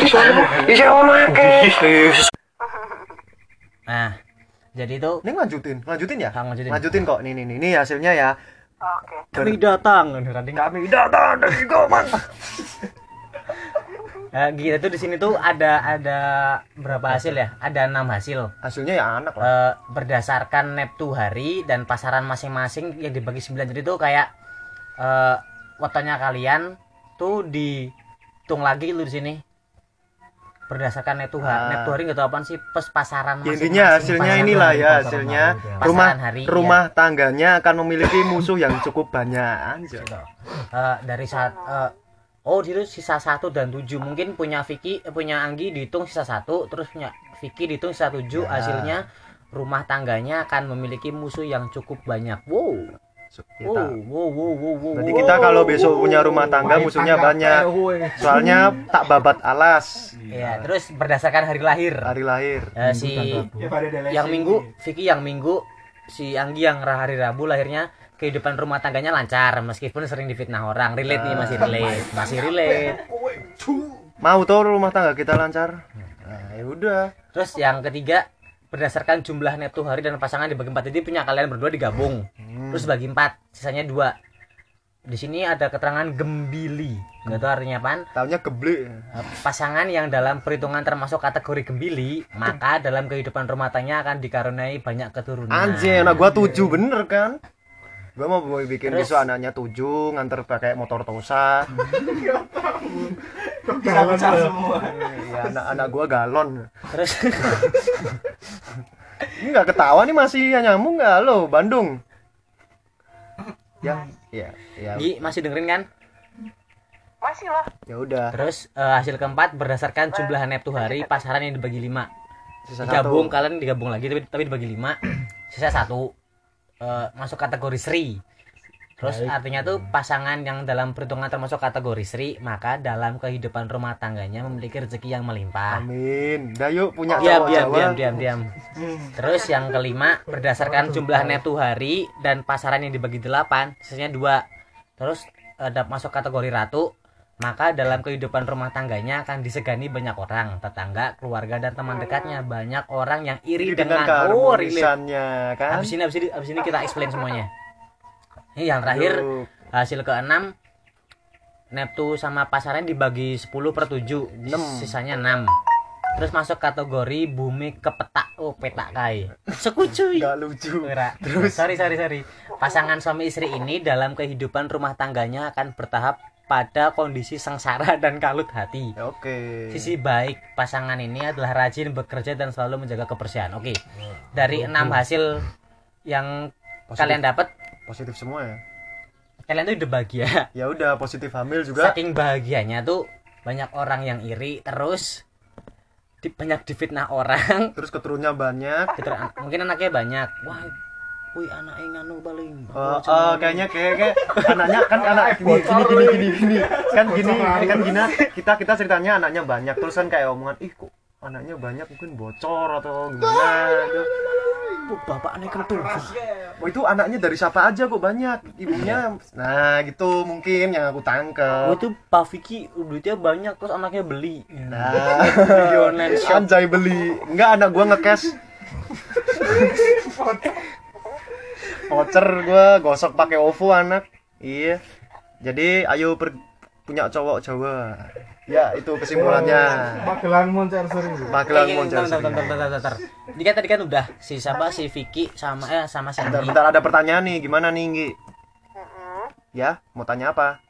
di sana. Iya ono akeh. nah jadi itu ini lanjutin lanjutin ya? Ah, lanjutin. lanjutin kok nih nih nih. Ini hasilnya ya. Oke. kami datang kami datang dari Goman gitu tuh di sini tuh ada ada berapa hasil ya ada enam hasil hasilnya ya anak lah Eh, berdasarkan neptu hari dan pasaran masing-masing yang dibagi 9 jadi tuh kayak wetonnya kalian tuh dihitung lagi lu di sini berdasarkan neptu hari Ah. neptu hari nggak tahu apaan sih pas pasaran Ya, masing-masing. intinya hasilnya Pasaran inilah hari, ya pasaran hasilnya hari, ya. rumah hari, rumah tangganya akan memiliki musuh yang cukup banyak anjir ya. Eh, dari saat eh, oh itu sisa satu dan tujuh mungkin punya Vicky eh, punya Anggi dihitung sisa satu terus punya Vicky dihitung sisa tujuh Ya. hasilnya rumah tangganya akan memiliki musuh yang cukup banyak wow Kita. wow wow wow wow, wow. Berarti kita kalau besok punya rumah tangga musuhnya banyak. Soalnya tak babat alas. ya terus berdasarkan hari lahir Hari lahir. Eh, si Ya, yang minggu. Vicky yang minggu si Anggi yang hari Rabu lahirnya kehidupan rumah tangganya lancar meskipun sering difitnah orang. Relate nih masih relate. Masih relate. Mau tuh rumah tangga kita lancar? Nah, ya udah. terus yang ketiga berdasarkan jumlah neptu hari dan pasangan dibagi empat jadi punya kalian berdua digabung. Terus bagi empat sisanya dua. Di sini ada keterangan gembili. Nggak tahu artinya apaan? Taunya geblek. Eh, pasangan yang dalam perhitungan termasuk kategori gembili maka dalam kehidupan rumah tangganya akan dikaruniai banyak keturunan. Anjir, anak gua tujuh bener kan? Gua mau bikin Terus? besok anaknya tujuh, nganter pakai motor Tosa. bisa pecah semua ya, anak-anak gua galon. terus Ini nggak ketawa nih masih nyambung nggak lo Bandung? Ya, ya, ya. Gi masih dengerin kan Masih lah. Ya udah. Terus eh, hasil keempat berdasarkan jumlah neptu hari pasaran yang dibagi lima. Sisa Digabung satu. kalian digabung lagi tapi tapi dibagi lima. Sisa satu Eh, masuk kategori Sri. Terus artinya tuh pasangan yang dalam perhitungan termasuk kategori Sri maka dalam kehidupan rumah tangganya memiliki rezeki yang melimpah. Amin. Dah yuk punya Diam cowok diam Jawa. diam diam diam. Terus yang kelima berdasarkan jumlah neptu hari dan pasaran yang dibagi delapan sisanya dua. Terus ada masuk kategori ratu maka dalam kehidupan rumah tangganya akan disegani banyak orang, tetangga, keluarga dan teman dekatnya. Banyak orang yang iri Ini dengan dengan oh relate. kan. Habis ini habis ini habis ini kita explain semuanya. Ini yang terakhir Yuk. hasil keenam Neptu sama pasaran dibagi 10 per 7 Enam. Sisanya 6 Terus masuk kategori bumi ke peta Oh peta kai Sekucuy Nggak lucu. Ora. Sorry sorry sorry Pasangan suami istri ini dalam kehidupan rumah tangganya akan bertahap pada kondisi sengsara dan kalut hati Oke. Sisi baik pasangan ini adalah rajin bekerja dan selalu menjaga kebersihan. Oke. Dari enam hasil yang Positif. kalian dapat, Positif semua ya. kalian tuh udah bahagia. Ya udah positif hamil juga. Saking bahagianya tuh banyak orang yang iri terus di, banyak difitnah orang. Terus keturunnya banyak. Gitu, an- mungkin anaknya banyak. Wah, wih anaknya nganu paling. Oh, oh, kayaknya kayak kayak anaknya kan anak gini gini gini gini gini. Kan gini kan gini kita kita ceritanya anaknya banyak. Terus kan kayak omongan ih kok anaknya banyak mungkin bocor atau gimana? Gitu. Oh, bapak aneh kentul. Oh, itu anaknya dari siapa aja kok banyak? Ibunya? Nah gitu mungkin yang aku Oh tangkep itu Pak Vicky duitnya banyak terus anaknya beli. nah Beli online shop. anjay beli. Enggak anak gua ngecash voucher gua gosok pakai OVO anak. Iya. Jadi ayo per- punya cowok Jawa. Ya itu kesimpulannya. Magelang Moncer serius. Magelang Eh, Moncer bentar, bentar, bentar, bentar, bentar. Ini kan tadi kan udah si siapa? Si Vicky sama eh sama si bentar, bentar ada pertanyaan nih. Gimana nih Nggi ya mau tanya apa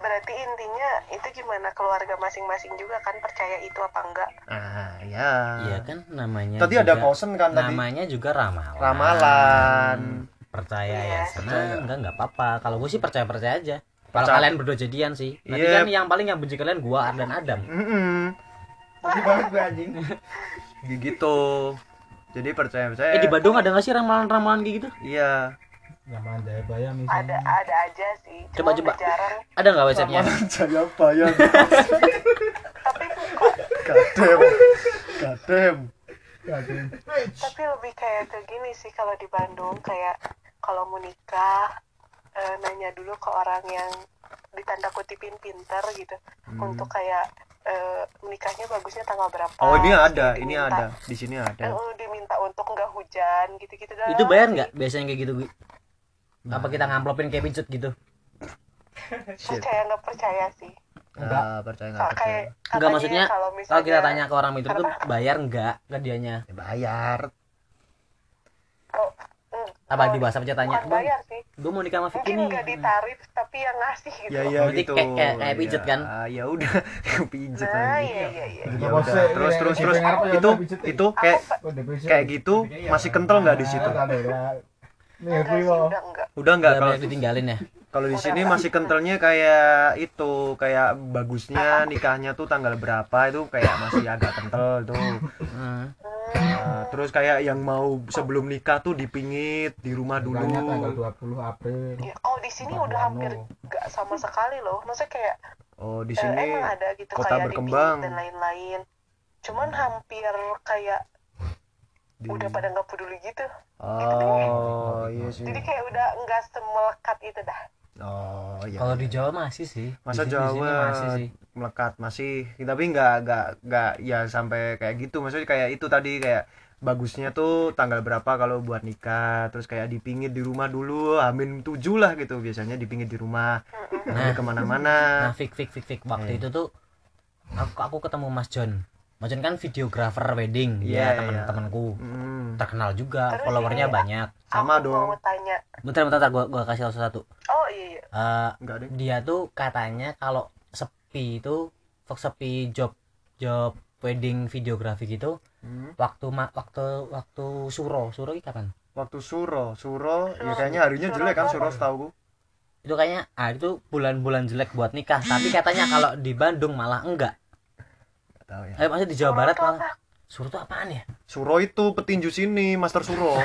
Berarti intinya itu gimana keluarga masing-masing juga kan percaya itu apa enggak? ah ya Iya kan namanya. tadi ada juga- kosen kan tadi Namanya juga ramalan. ramalan Percaya ya Iya, sana enggak enggak apa-apa. Kalau gue sih percaya percaya aja. Kalau Percaya. kalian berdua jadian sih. Nanti Iya. kan yang paling yang benci kalian gua dan Adam. Tadi banget gue anjing. gitu jadi percaya percaya Eh di Bandung ada nggak sih ramalan-ramalan kayak gitu? iya Zaman Jayabaya Ada misalnya. ada aja sih. Coba, Cuma coba. udah jarang. Ada nggak websitenya? saya bayang Tapi kok kadem kadem tapi lebih kayak ke gini sih kalau di Bandung kayak kalau mau nikah eh, nanya dulu ke orang yang ditanda kutipin pinter gitu untuk kayak eh, menikahnya bagusnya tanggal berapa oh ini ada diminta- ini ada di sini ada oh, diminta untuk nggak hujan gitu-gitu Itu bayar nggak biasanya kayak gitu? Wi? Apa kita ngamplopin kayak pincut gitu? Shit. percaya nggak percaya sih. Ah, percaya nggak percaya. kayak Enggak maksudnya kalau kalau misalnya kita tanya ke orang itu tuh bayar enggak ke dianya? Ya, bayar. Oh, mm, Apa kalau di WhatsApp aja tanya, bukan "Bang, bayar sih. Gue mau nikah sama Vicky mungkin nih. nggak ditarif tapi yang ngasih gitu. Ya ya Berarti gitu. kayak- kayak- kayak pijet, kan? Ah, ya udah. Pijet nah iya iya iya. Ya udah terus terus terus. itu itu kayak kayak gitu masih kental nggak di situ? ya. Nih enggak sih udah enggak udah nggak Udah kalau ditinggalin ya. Kalau di sini masih kentalnya kayak itu, kayak bagusnya nikahnya tuh tanggal berapa itu kayak masih agak kental tuh. Hmm. Nah, terus kayak yang mau sebelum nikah tuh dipingit di rumah dulu. Nikahnya tanggal 20 April. Ya, oh di sini udah hampir Wano. nggak sama sekali loh maksudnya kayak Oh, di eh, sini emang ada gitu kota kayak berkembang. dan lain-lain cuman hampir kayak Di- udah pada nggak peduli gitu Oh, iya sih. jadi kayak udah nggak semelekat itu dah Oh, iya. Kalau di Jawa masih sih. Masa Di sini- di Jawa masih sih. melekat masih tapi nggak nggak nggak ya sampai kayak gitu maksudnya kayak itu tadi kayak bagusnya tuh tanggal berapa kalau buat nikah terus kayak dipingit di rumah dulu amin tujuh lah gitu biasanya dipingit di rumah nah, Nah. ke mana-mana Nah, fik fik fik fik waktu itu tuh aku aku ketemu Mas John. John kan videographer wedding, Iya, ya teman iya. temanku. Hmm, Terkenal juga, Terus followernya ini- banyak. sama aku dong mau tanya Bentar bentar, bentar gua gua kasih tahu satu. oh iya, iya. Eh, enggak deh dia tuh katanya kalau sepi itu sepi job job wedding videografi gitu Hmm. waktu ma waktu waktu suro suro ini kapan waktu suro suro ya kayaknya harinya jelek kan suro setahu itu kayaknya ah itu bulan-bulan jelek buat nikah tapi katanya kalau di Bandung malah enggak nggak tahu ya eh maksudnya di Jawa Barat malah suro itu apaan ya suro itu petinju sini master suro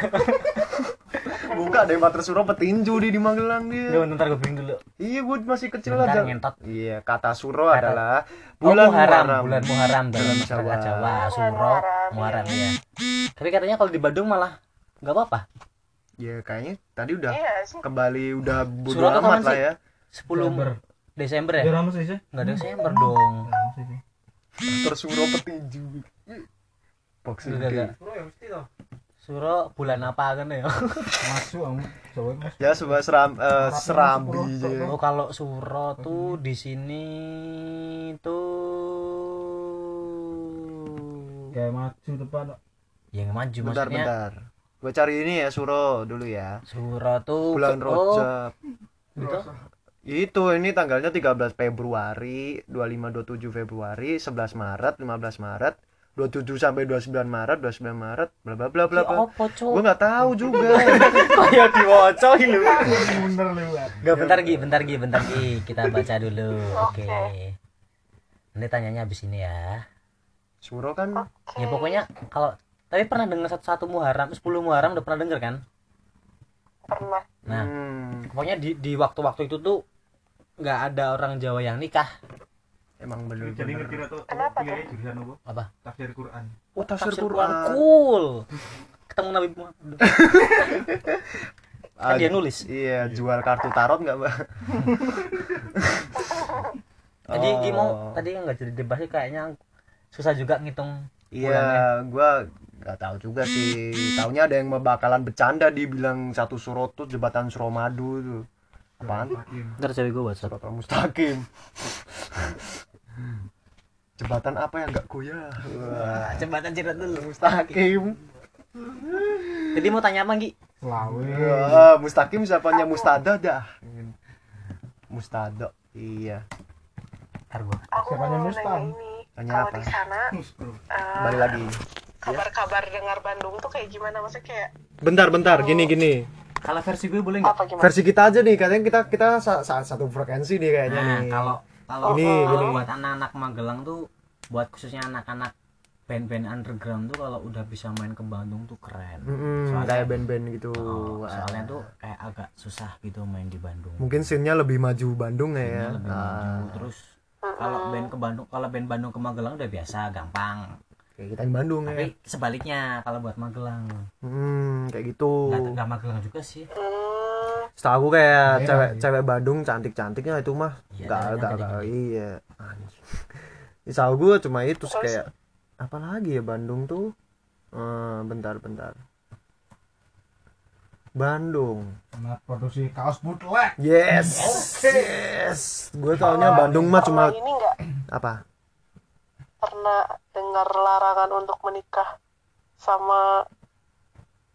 buka deh master suro petinju di di Magelang dia bentar gue bikin dulu Iya, gue masih kecil Bentar, aja. ngentot. Iya, kata suro Kata- adalah bulan bulan Muharram, Muharram. bulan Muharram dalam Jawa. Jawa, Bulan Suro, Muharram, iya. ya. Tapi katanya kalau di Bandung malah nggak apa-apa. Ya, kayaknya tadi udah iya kembali udah bodo kapan amat lah sih? ya. 10 Desember. Desember Ya ya? ramus sih. Enggak Desember dong. Sih. Tersuro petinju. Boxing day. enggak. Suro bulan apa kan ya? Masuk kamu. Jawa Mas. Ya, sebuah seram, eh, serambi. Ya. Oh kalau Suro tuh di sini tuh Kayak maju depan. yang maju Bentar, maksudnya bentar. Gue cari ini ya Suro dulu ya. Suro tuh Bulan oh, Rojab. gitu. Itu ini tanggalnya 13 Februari, 25 27 Februari, 11 Maret, 15 Maret, 27 sampai 29 Maret, 29 Maret, bla bla bla bla. Bla. opo Gue cuk? nggak tahu juga. Kayak diwacoi lu. Bener lewat. Gak bentar Gi, bentar Gi, bentar Gi. Kita baca dulu. Oke. Oke. Nanti tanyanya habis ini ya. Suro kan Ya pokoknya kalau tapi pernah dengar satu-satu Muharram, 10 Muharram udah pernah denger kan? pernah Nah, hmm, pokoknya di di waktu-waktu itu tuh nggak ada orang Jawa yang nikah. emang bener Jadi ngerti tuh. Kenapa Pilihnya jurusan apa? Apa? Tafsir Quran. Oh, tafsir Tafsir Quran. Cool. Ketemu Nabi Muhammad. Ah, Kan dia nulis. Iya, jual kartu tarot nggak, Mbak? Tadi Oh. mau tadi nggak jadi dibahas sih, kayaknya susah juga ngitung Iya, gua nggak tahu juga sih. Taunya ada yang bakalan bercanda dibilang satu surat tuh jembatan Suramadu tuh. Apaan? Ntar cewek gue WhatsApp. Surat mustaqim. jembatan apa yang nggak goyah? Wah, Jembatan cirat dulu. mustaqim. Jadi mau tanya apa Gi? Selawe. Wah, mustaqim siapanya mustada dah. Mustada. Iya. Ntar gua. aku Siapanya mau Mustan? nanya ini Tanya kalau apa? di sana eh, Balik lagi. kabar-kabar dengar Bandung tuh kayak gimana maksudnya kayak Bentar, bentar. Gini, gini. Kalau versi gue boleh nggak? Versi kita aja nih, katanya kita kita sa- sa- satu frekuensi nih kayaknya Nah, nih. kalau kalau Ini, kalau buat anak-anak Magelang tuh buat khususnya anak-anak band-band underground tuh kalau udah bisa main ke Bandung tuh keren. Mm-mm, Soalnya- kayak band-band gitu. Oh, soalnya tuh kayak agak susah gitu main di Bandung. mungkin scene-nya lebih maju Bandung ya. Ya. lebih Ah, maju. Terus kalau band ke Bandung, kalau band Bandung ke Magelang udah biasa, gampang. Kayak kita di Bandung ya. Tapi sebaliknya kalau buat Magelang, Hmm, kayak gitu. nggak nggak Magelang juga sih. Hmm, Setahu aku kayak Daerah cewek sih. cewek Bandung cantik-cantiknya itu mah Iya, enggak enggak cantik-cantik. iya. Anjing. Setahu gue cuma itu Terus? kayak apa lagi ya Bandung tuh? Eh, bentar bentar. Bandung. Sama produksi kaos bootleg. Yes. Yes. Gue taunya Bandung mah cuma nggak apa? Pernah dengar larangan untuk menikah sama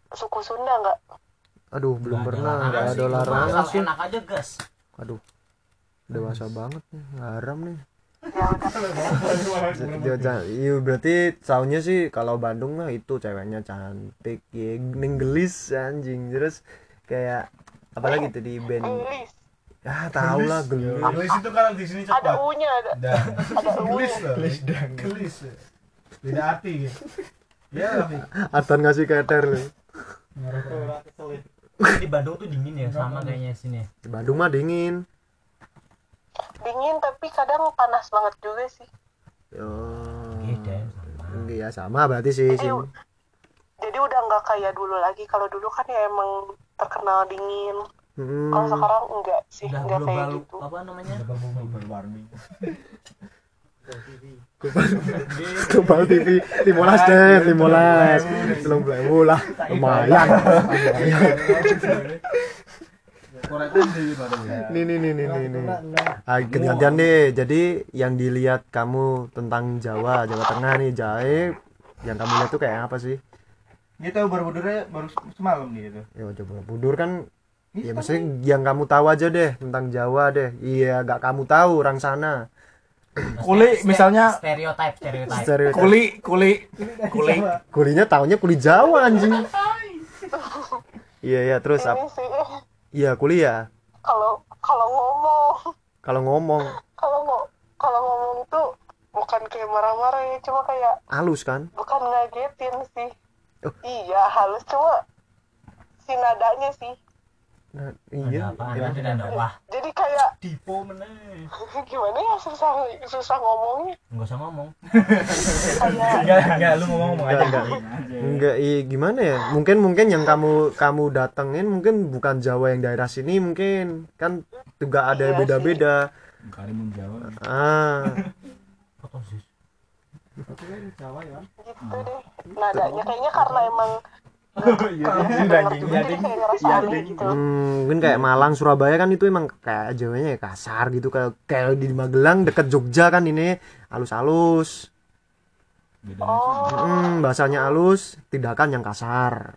suku Sunda nggak Aduh, belum Nggak ada pernah. sih, ada larangan sih. enak aja gas. Aduh. Dewasa banget nih, haram nih. ya udah Dia- dia- Iya berarti taunya sih kalau Bandung mah itu ceweknya cantik, ya nenggelis anjing terus kayak apalagi tuh di band ya tahu lah gelis. Gelis. Itu kalau di sini ada cepat. u-nya ada. Ada u-nya Gelis dang. Gelis. Beda arti ya. Ya, Fi. Atan ngasih keter nih di Bandung tuh dingin ya sama kayaknya sini di Bandung mah dingin. Dingin tapi kadang panas banget juga sih. Yo. Beda iya sama berarti sih jadi, sini jadi udah nggak kayak dulu lagi. Kalau dulu kan ya emang terkenal dingin Hmm. kalau sekarang enggak sih udah enggak kayak global gitu. apa namanya? Global warming. Global TV 15 deh 15 belum belum lah lumayan. Ya. nih nih nih nih nih nih. Ah, gantian deh. Jadi yang dilihat kamu tentang Jawa Jawa Tengah nih Jae yang kamu lihat tuh kayak apa sih? Gitu Borobudurnya baru semalam nih gitu. ya coba Budur kan ya maksudnya yang kamu tahu aja deh tentang Jawa deh. Iya gak kamu tahu orang sana. Kuli misalnya stereotip stereotip Stereotip. kuli kuli. Kuli. Kulinya tahunya kuli Jawa anjing. Iya iya terus apa iya kuliah kalau kalau ngomong. Kalau ngomong. Kalau kalau ngomong itu bukan kayak marah-marah ya cuma kayak halus kan? bukan ngagetin sih. Oh. iya halus cuma si nadanya sih nah, iya. apa? Ada ada wah jadi kayak Dipo meneh. gimana ya susah susah ngomongnya? Nggak usah ngomong. Enggak, enggak lu ngomong-ngomong aja. enggak enggak iya gimana ya? Mungkin mungkin yang kamu kamu datengin mungkin bukan Jawa yang daerah sini mungkin. Kan juga ada Iya beda-beda. Karimun Jawa. ah. Foto sih? Gitu deh. Nadanya kayaknya karena emang Iya, juga jadi kayak ngerasa aneh gitu. Hmm, mungkin kayak Malang Surabaya kan itu emang kayak Jawanya ya kasar gitu. Kayak kayak di Magelang deket Jogja kan ini. Halus-halus. Beda oh. hmm, bahasanya halus tindakan yang kasar.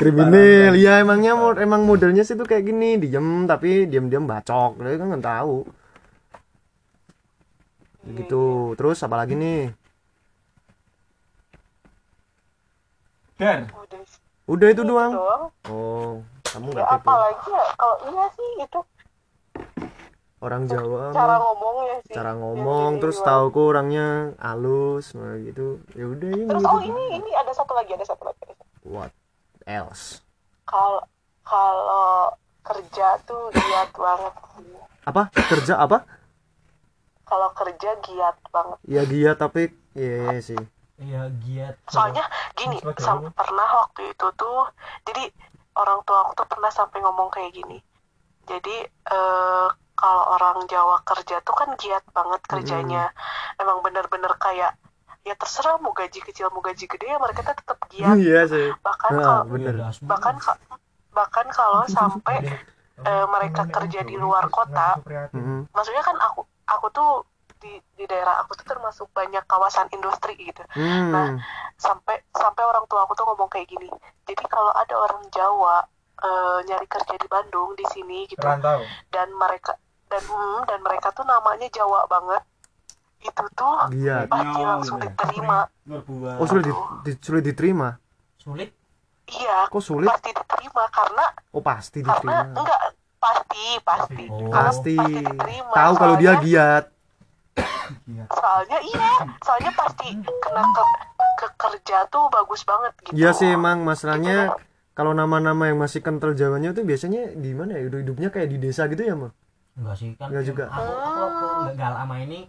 Kriminal ya. ya emangnya emang modelnya sih tuh kayak gini. Diem tapi diem-diem bacok. Dia kan nggak tahu. Gitu. terus apa lagi nih Der. udah udah itu Gitu doang. doang. Oh kamu ya nggak tipe apalagi ya kalau iya sih itu. Orang Jawa cara mah ngomongnya sih cara ngomong ini terus tahu kok orangnya halus nah gitu. Ya udah ya terus gitu. oh ini ini ada satu lagi ada satu lagi what else? Kalau kalau kerja tuh giat banget. Sih. apa? Kerja apa? Kalau kerja giat banget. Ya dia tapi iya sih iya giat. Soalnya gini pernah waktu itu tuh jadi orang tua aku tuh pernah sampai ngomong kayak gini. Jadi eh, kalau orang Jawa kerja tuh kan giat banget kerjanya. Emang bener-bener kayak ya terserah mau gaji kecil mau gaji gede ya mereka tuh tetap giat. Iya sih. Bahkan nah, kalau bener. Bahkan ka- bahkan kalau sampai eh, mereka kerja di luar kota Mm-mm. maksudnya kan aku aku tuh di di daerah aku tuh termasuk banyak kawasan industri gitu. Hmm. sampai sampai orang tua aku tuh ngomong kayak gini jadi kalau ada orang Jawa eh, nyari kerja di Bandung di sini gitu Rantau. dan mereka dan hmm, dan mereka tuh namanya Jawa banget itu tuh giat pasti langsung diterima. Berbuah. oh sulit di- di- sulit diterima? Sulit? Iya kok sulit? pasti diterima karena oh pasti karena diterima. enggak pasti pasti. Oh. pasti Pasti. diterima, tahu kalau dia giat soalnya iya soalnya pasti kena ke, ke kerja tuh bagus banget gitu. Iya sih emang masalahnya kalau nama-nama yang masih kental Jawanya tuh biasanya di mana ya? Hidup hidupnya kayak di desa gitu ya mah enggak sih kan Enggak juga. aku aku, aku nggak nggak lama ini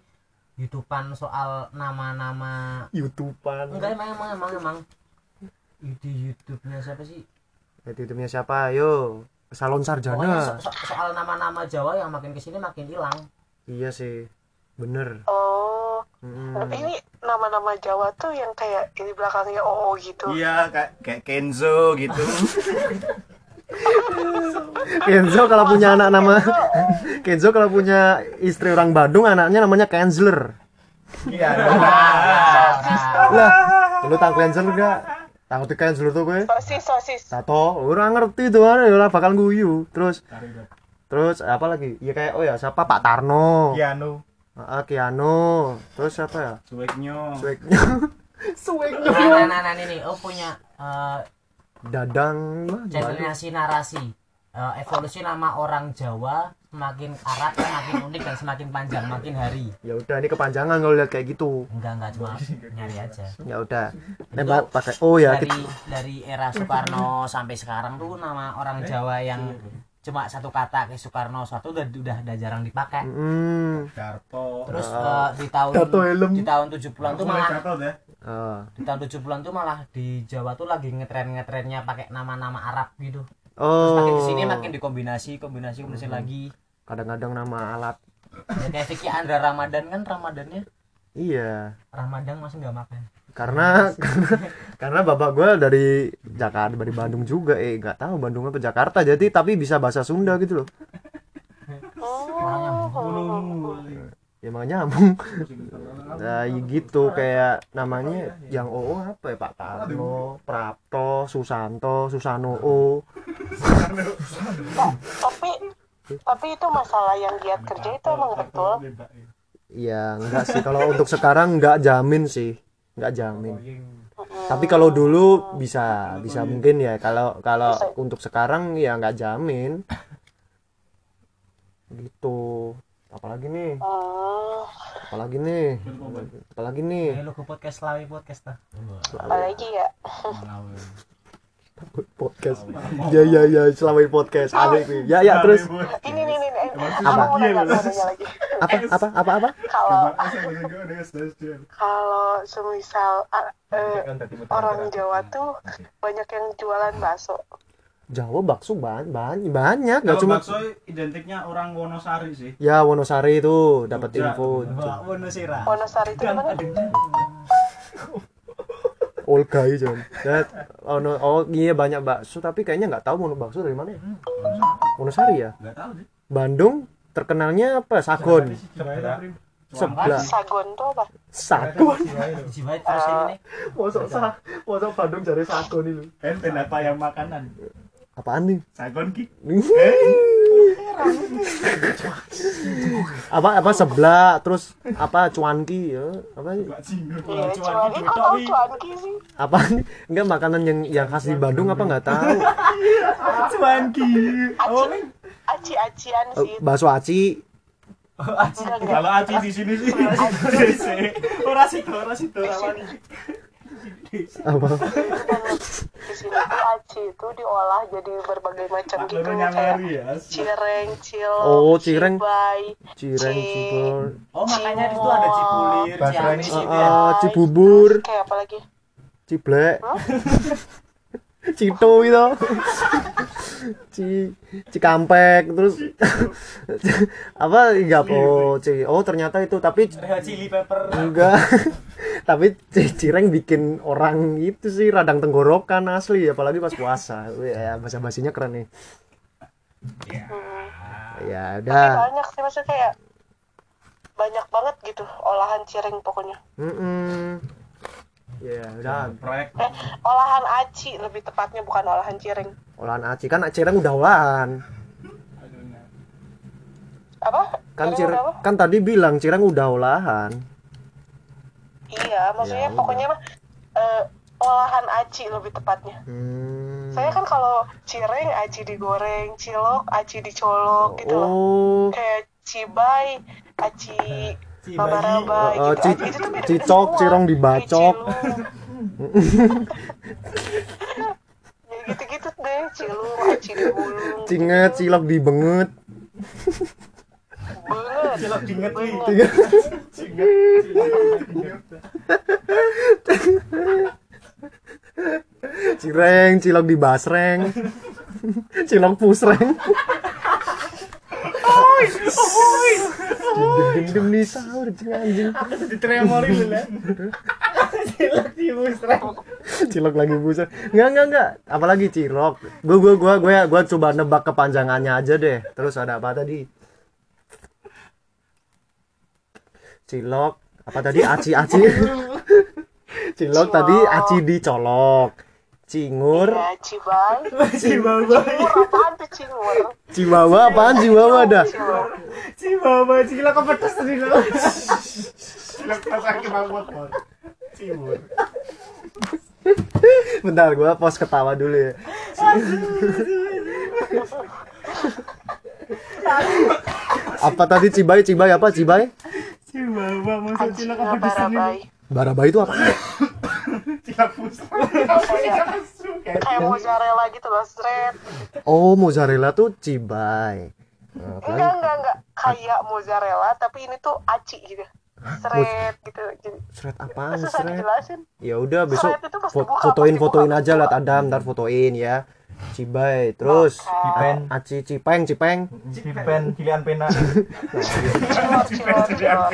youtubean soal nama-nama. Youtubean. Enggak emang emang emang emang. Di YouTube-nya siapa sih? Ya youtube-nya siapa? Ayo salon Pokoknya sarjana so- so- soal nama-nama Jawa yang makin ke sini makin hilang. Iya sih bener. Oh. Mm. ini nama-nama Jawa tuh yang kayak ini belakangnya OO gitu. Iya, kayak kayak Kenzo gitu. Kenzo kalau punya anak nama Kenzo. Kalau punya istri orang Bandung anaknya namanya Kenzler. Iya. lah lu tahu Kenzler gak tahu tuh Kenzler tuh gue. Sosis sosis. Tato orang ngerti tuh ada ya bakal guyu terus terus apa lagi? Ya kayak oh ya siapa? Pak Tarno. Kiano. Ah, Kiano terus siapa ya? Sueknya. Swagnya Swagnya nah, nah, nah, nah, ini. Oh punya eh, Dadang channelnya si narasi. Eh, evolusi nama orang Jawa semakin erat semakin unik dan semakin panjang makin hari. Ya udah ini kepanjangan kalau lihat kayak gitu. Enggak enggak cuma nyari aja. Ya udah. Nembak pakai oh ya dari kita, dari era Soekarno sampai sekarang tuh nama orang Jawa yang cuma satu kata kayak Soekarno suatu udah udah, udah jarang dipakai hmm Darto. terus eh, di tahun helm. di tahun 70-an tuh Mulai malah Darto ya. ah. di tahun 70-an tuh malah di Jawa tuh lagi ngetren-ngetrennya pakai nama-nama Arab gitu. Terus oh makin di sini makin dikombinasi, kombinasi, kombinasi lagi. kadang-kadang nama alat Ya, kayak Vicky Andra Ramadan kan Ramadannya iya Ramadan masih nggak makan. Karena karena, karena bapak gue dari Jakarta dari Bandung juga eh nggak tahu Bandung apa Jakarta jadi tapi bisa bahasa Sunda gitu loh. Oh. ya makanya nyambung. Nah gitu kayak namanya yang OO apa ya Pak Tarno Prapto Susanto Susano O. Tapi tapi itu masalah yang giat kerja itu emang betul. Ya enggak sih. Kalau untuk sekarang nggak jamin sih nggak jamin. Tapi kalau dulu bisa bisa mungkin ya. Kalau kalau untuk sekarang ya nggak jamin. Gitu. Apalagi nih? Hmm, apalagi nih? Apalagi nih? Ini logo podcast Lawi podcast apalagi ya podcast. Ya ya ya selama podcast. Ada nih ya ya terus. ini nih nih nih Apa? apa apa apa apa? Kalau kalau semisal ah, eh, orang Jawa tuh banyak yang jualan bakso. Jawa bakso ban banyak banyak. Nggak cuma bakso identiknya orang Wonosari sih. ya Wonosari itu dapat info. Wonosira. Wonosari itu gimana Olga itu Jon. Dan oh, no- oh iya banyak bakso tapi kayaknya nggak tahu mau bakso dari mana ya? Wonosari ya? Enggak tahu sih. Bandung terkenalnya apa? Sagon. Sebelah. Sagon tuh apa? Sagon. Jiwa terus ini nih. mosok sa mosok Bandung cari Sagon itu Enten apa yang makanan? apaan nih? Sagon ki. apa apa sebelah terus apa cuanki ya apa apa enggak makanan yang yang khas di Bandung apa nggak tahu Cuanki. Oh, aci acian Eh, sih bakso aci kalau Aci di sini sih. Ora situ, ora situ. Apa? Di sini tuh aci itu diolah jadi berbagai macam gitu kayak ya. cireng cilok Oh, cireng. cibai cireng Ci- cibor Oh makanya itu ada cipulir, ciamis Ah, ah, cibubur. kayak apa lagi? Ciblek cito itu ci cikampek terus apa enggak oh ci oh ternyata itu tapi Red chili pepper. enggak. Tapi ci- cireng bikin orang itu sih radang tenggorokan asli apalagi pas puasa. Ya bahasa basinya keren nih. Ya Tapi udah. banyak sih maksudnya kayak banyak banget gitu olahan cireng pokoknya Mm-mm. ya udah Proyek. eh olahan aci lebih tepatnya bukan olahan cireng. Olahan aci kan cireng udah olahan. Apa? Kan Cireng cireng kan tadi bilang cireng udah olahan. Iya maksudnya Ya, pokoknya mah eh, olahan aci lebih tepatnya. Hmm. saya kan kalau cireng aci digoreng cilok aci dicolok gitu loh. Oh. Kayak cibai aci raba-raba Oh, gitu. ci- Aci itu tuh beda-beda cicok, semua. cirong dibacok. Ya gitu-gitu deh cilung aci digulung cinget cilok dibenget. Banget Cilok dinget nih. cireng cilok dibasreng. Cilok pusreng Dim nih sahur cing anjing. Ditremorin dulu ya. Cilok di musreng. cilok lagi busa nggak nggak nggak. Apalagi cilok. Gua gua gua gua gua coba nebak kepanjangannya aja deh. Terus ada apa tadi? Cilok. Apa tadi? Aci aci. Cilok tadi aci dicolok cingur. Ya cibai Cibaba. cingur apaan tuh cingur? Cibawa apaan cibawa dah? Cingur Cibaba cilok kepedes tadi lo. Sakit banget. Cibur. bentar gua pos ketawa dulu ya. Apa tadi cibai? Cibai apa? Cibai? Anjingnya barabai. Barabai itu apa Kayak kayak mozzarella gitu loh, sret. oh mozzarella tuh cibai Nah, Enggak, enggak, enggak. Kayak mozzarella, tapi ini tuh aci gitu. Sret gitu. Jadi Seret apaan susah seret? dijelasin. Ya udah besok Seret itu pasti fo- buka, fotoin aja lah Adam ntar fotoin ya. Cibai terus Cipen. Aci Cipeng Cipeng. Cipen, pilihan pena. Cilor, cilor, cilor.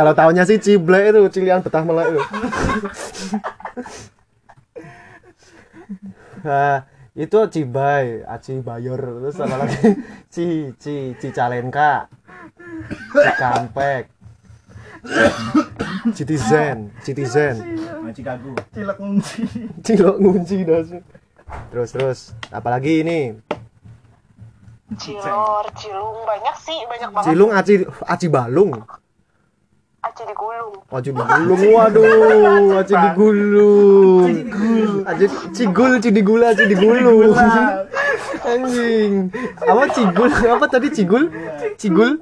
Kalau tahunya sih Cible itu cilian betah melek itu. Nah, itu Cibai, Aci Bayor terus apa lagi? Ci Ci Cicalenka. Cikampek. Citizen, Citizen. Chicago. Cilak ngunci. Cilok ngunci dah sih. Terus terus apalagi ini? Cilor, cilung. Banyak sih, banyak banget. Cilung Aci Aci Balung. Aci digulung. Aci digulung, waduh, Aci digulung. Aci cigul, cidigula, aci digulung. Anjing. Apa cigul? Apa tadi cigul? Cigul?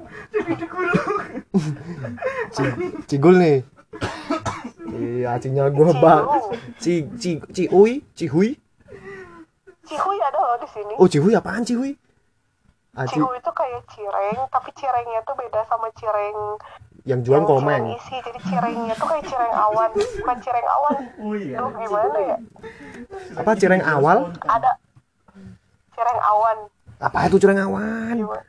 Ci- Cigul nih. Iya, acinya gua bang. Ci ci ciui, cihui. Cihuy ada loh di sini. Oh, cihui apaan cihui? Aci Cihuy itu kayak cireng, tapi cirengnya tuh beda sama cireng yang jual yang cireng komeng. isi. Jadi cirengnya tuh kayak cireng awan, bukan cireng awan. Oh iya. Duh, gimana ya? Apa cireng awal? Ada cireng awan. Apa itu cireng awan? Gimana?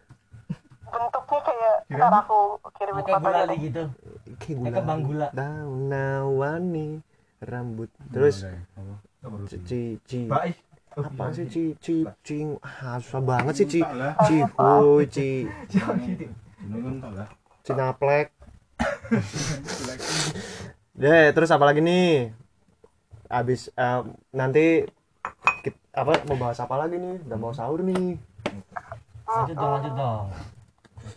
Bentuknya kayak ntar aku kirimin kayak deh. gitu Kayak Kayak kembang gula. Daun nawani rambut. Terus ci ci Baik. apa sih ci ci cing ah, susah banget sih ci ci huy ci cinaplek deh terus apa lagi nih? Abis eh, nanti kit- apa mau bahas apa lagi nih? Udah mau sahur nih. Lanjut dong lanjut dong.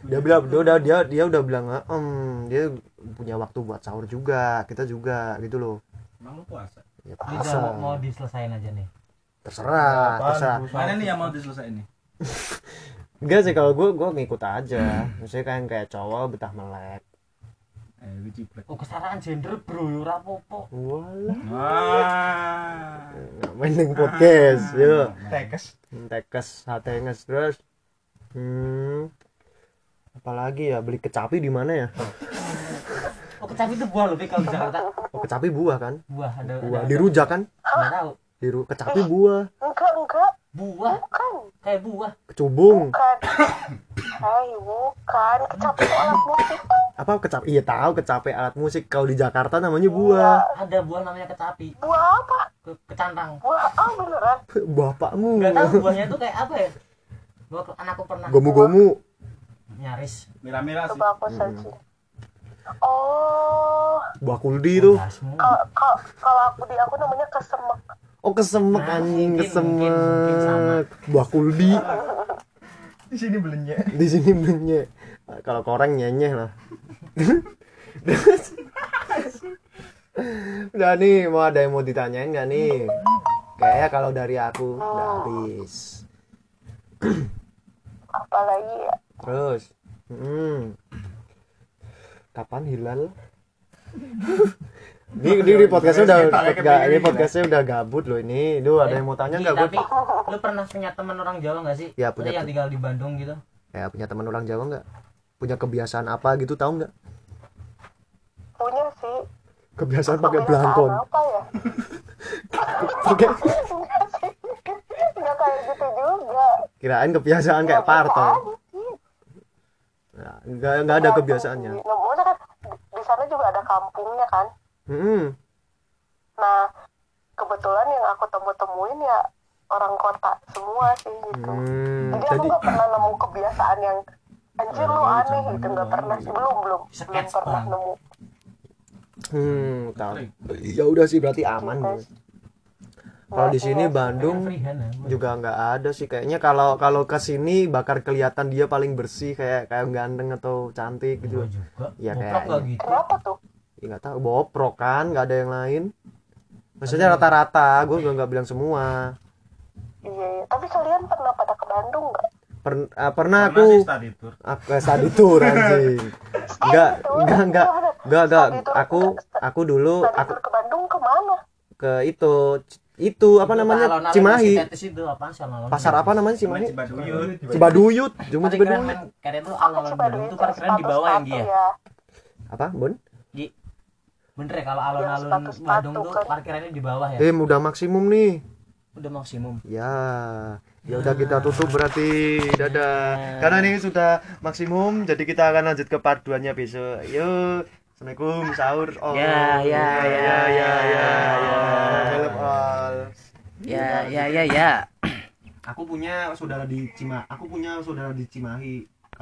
Dia bilang dia udah dia dia udah bilang em dia punya waktu buat sahur juga kita juga gitu loh. Emang lu puasa? ya, puasa. udah mau diselesain aja nih. Terserah terserah. Mana nih yang mau diselesaikan nih? enggak sih kalau gue gue ngikut aja. Maksudnya kan kayak cowok betah melek Eh, oh kesetaraan gender bro ora apa-apa. Walah. Wah. ngapain yang podcast yuk Tekes. tekes hatenges terus hmm apalagi ya beli kecapi di mana ya? Oh kecapi itu buah loh Pi, kalau di Jakarta. Oh, kecapi buah kan? Buah ada buah ada- di rujak kan? Nggak tahu di ru kecapi buah. Enggak, enggak, buah? Bukan, kayak buah? Kecubung. Bukan. Hai, bukan. Kecapi itu alat musik. apa kecapi iya tahu kecapi alat musik. Kalau di Jakarta namanya buah. Ada buah namanya kecapi Buah apa? ke kecantang. Buah ah beneran. bapakmu. Nggak tahu buahnya tuh kayak apa ya? Gua anakku pernah. Gomu-gomu. Nyaris. Mira-mira sih. Coba aku searching. Oh, buah kuldi itu kalau aku di aku namanya kesemek. Oh kesemek Nah, anjing kesemek. buah kuldi. Di sini belinya. di sini belinya. Kalau koreng nyenyeh lah. Udah nih mau ada yang mau ditanyain nggak nih? Kayaknya kalau dari aku udah habis. Apalagi ya? terus hmm. kapan hilal ini, ini, ini podcastnya udah podcast, ini podcastnya udah gabut loh ini Duh ada yang mau tanya nggak tapi lu pernah punya teman orang Jawa nggak sih Ya, punya yang tinggal di Bandung gitu ya punya teman orang Jawa nggak punya kebiasaan apa gitu tahu nggak Punya sih. kebiasaan pakai belangkon Apa ya? pakai Enggak. Enggak kayak gitu juga. kirain kebiasaan kayak Ya, parto. Nah, nggak nggak ada kebiasaannya maksudnya kan di- di sana juga ada kampungnya kan. Hmm. Nah, kebetulan yang aku temu-temuin ya orang kota semua sih gitu. Hmm, Jadi aku nggak pernah nemu kebiasaan yang anjir lu aneh gitu nggak pernah sih belum belum belum pernah bang. nemu. hmm, tahu. Ya udah sih berarti aman. Gitu. Kalau di sini iya. Bandung ya juga nggak ada sih kayaknya kalau kalau ke sini bakal kelihatan dia paling bersih kayak kayak ganteng atau cantik gitu. juga Ya, nggak gitu Kenapa tuh? Ya nggak tahu boprok kan nggak ada yang lain. maksudnya rata-rata gue nggak nggak bilang semua. Iya tapi kalian pernah pada ke Bandung nggak? Per- ah, pernah aku. study tour. aku study tour anjing. Enggak enggak enggak enggak enggak aku aku dulu aku ke Bandung ke mana? Ke itu itu apa namanya? Cimahi. pasar apa namanya Cimahi? Cibaduyut. Cibaduyut. Cuma keren Cibaduyut karena itu alon-alon Bandung tuh parkiran di bawah yang dia. Apa Bon Ji bener ya kalau alon-alon sepatu-sepatu Bandung tuh kan. parkirannya di bawah ya? Eh udah maksimum nih. Udah maksimum. Ya ya udah kita tutup berarti. Dadah. Karena ini sudah maksimum jadi kita akan lanjut ke part 2 nya besok. Yuk Assalamualaikum sahur. Oh Ya, ya, ya, ya. ya ya ya. Help all. Ya ya ya ya. Aku punya saudara di Cimahi aku punya saudara di Cimahi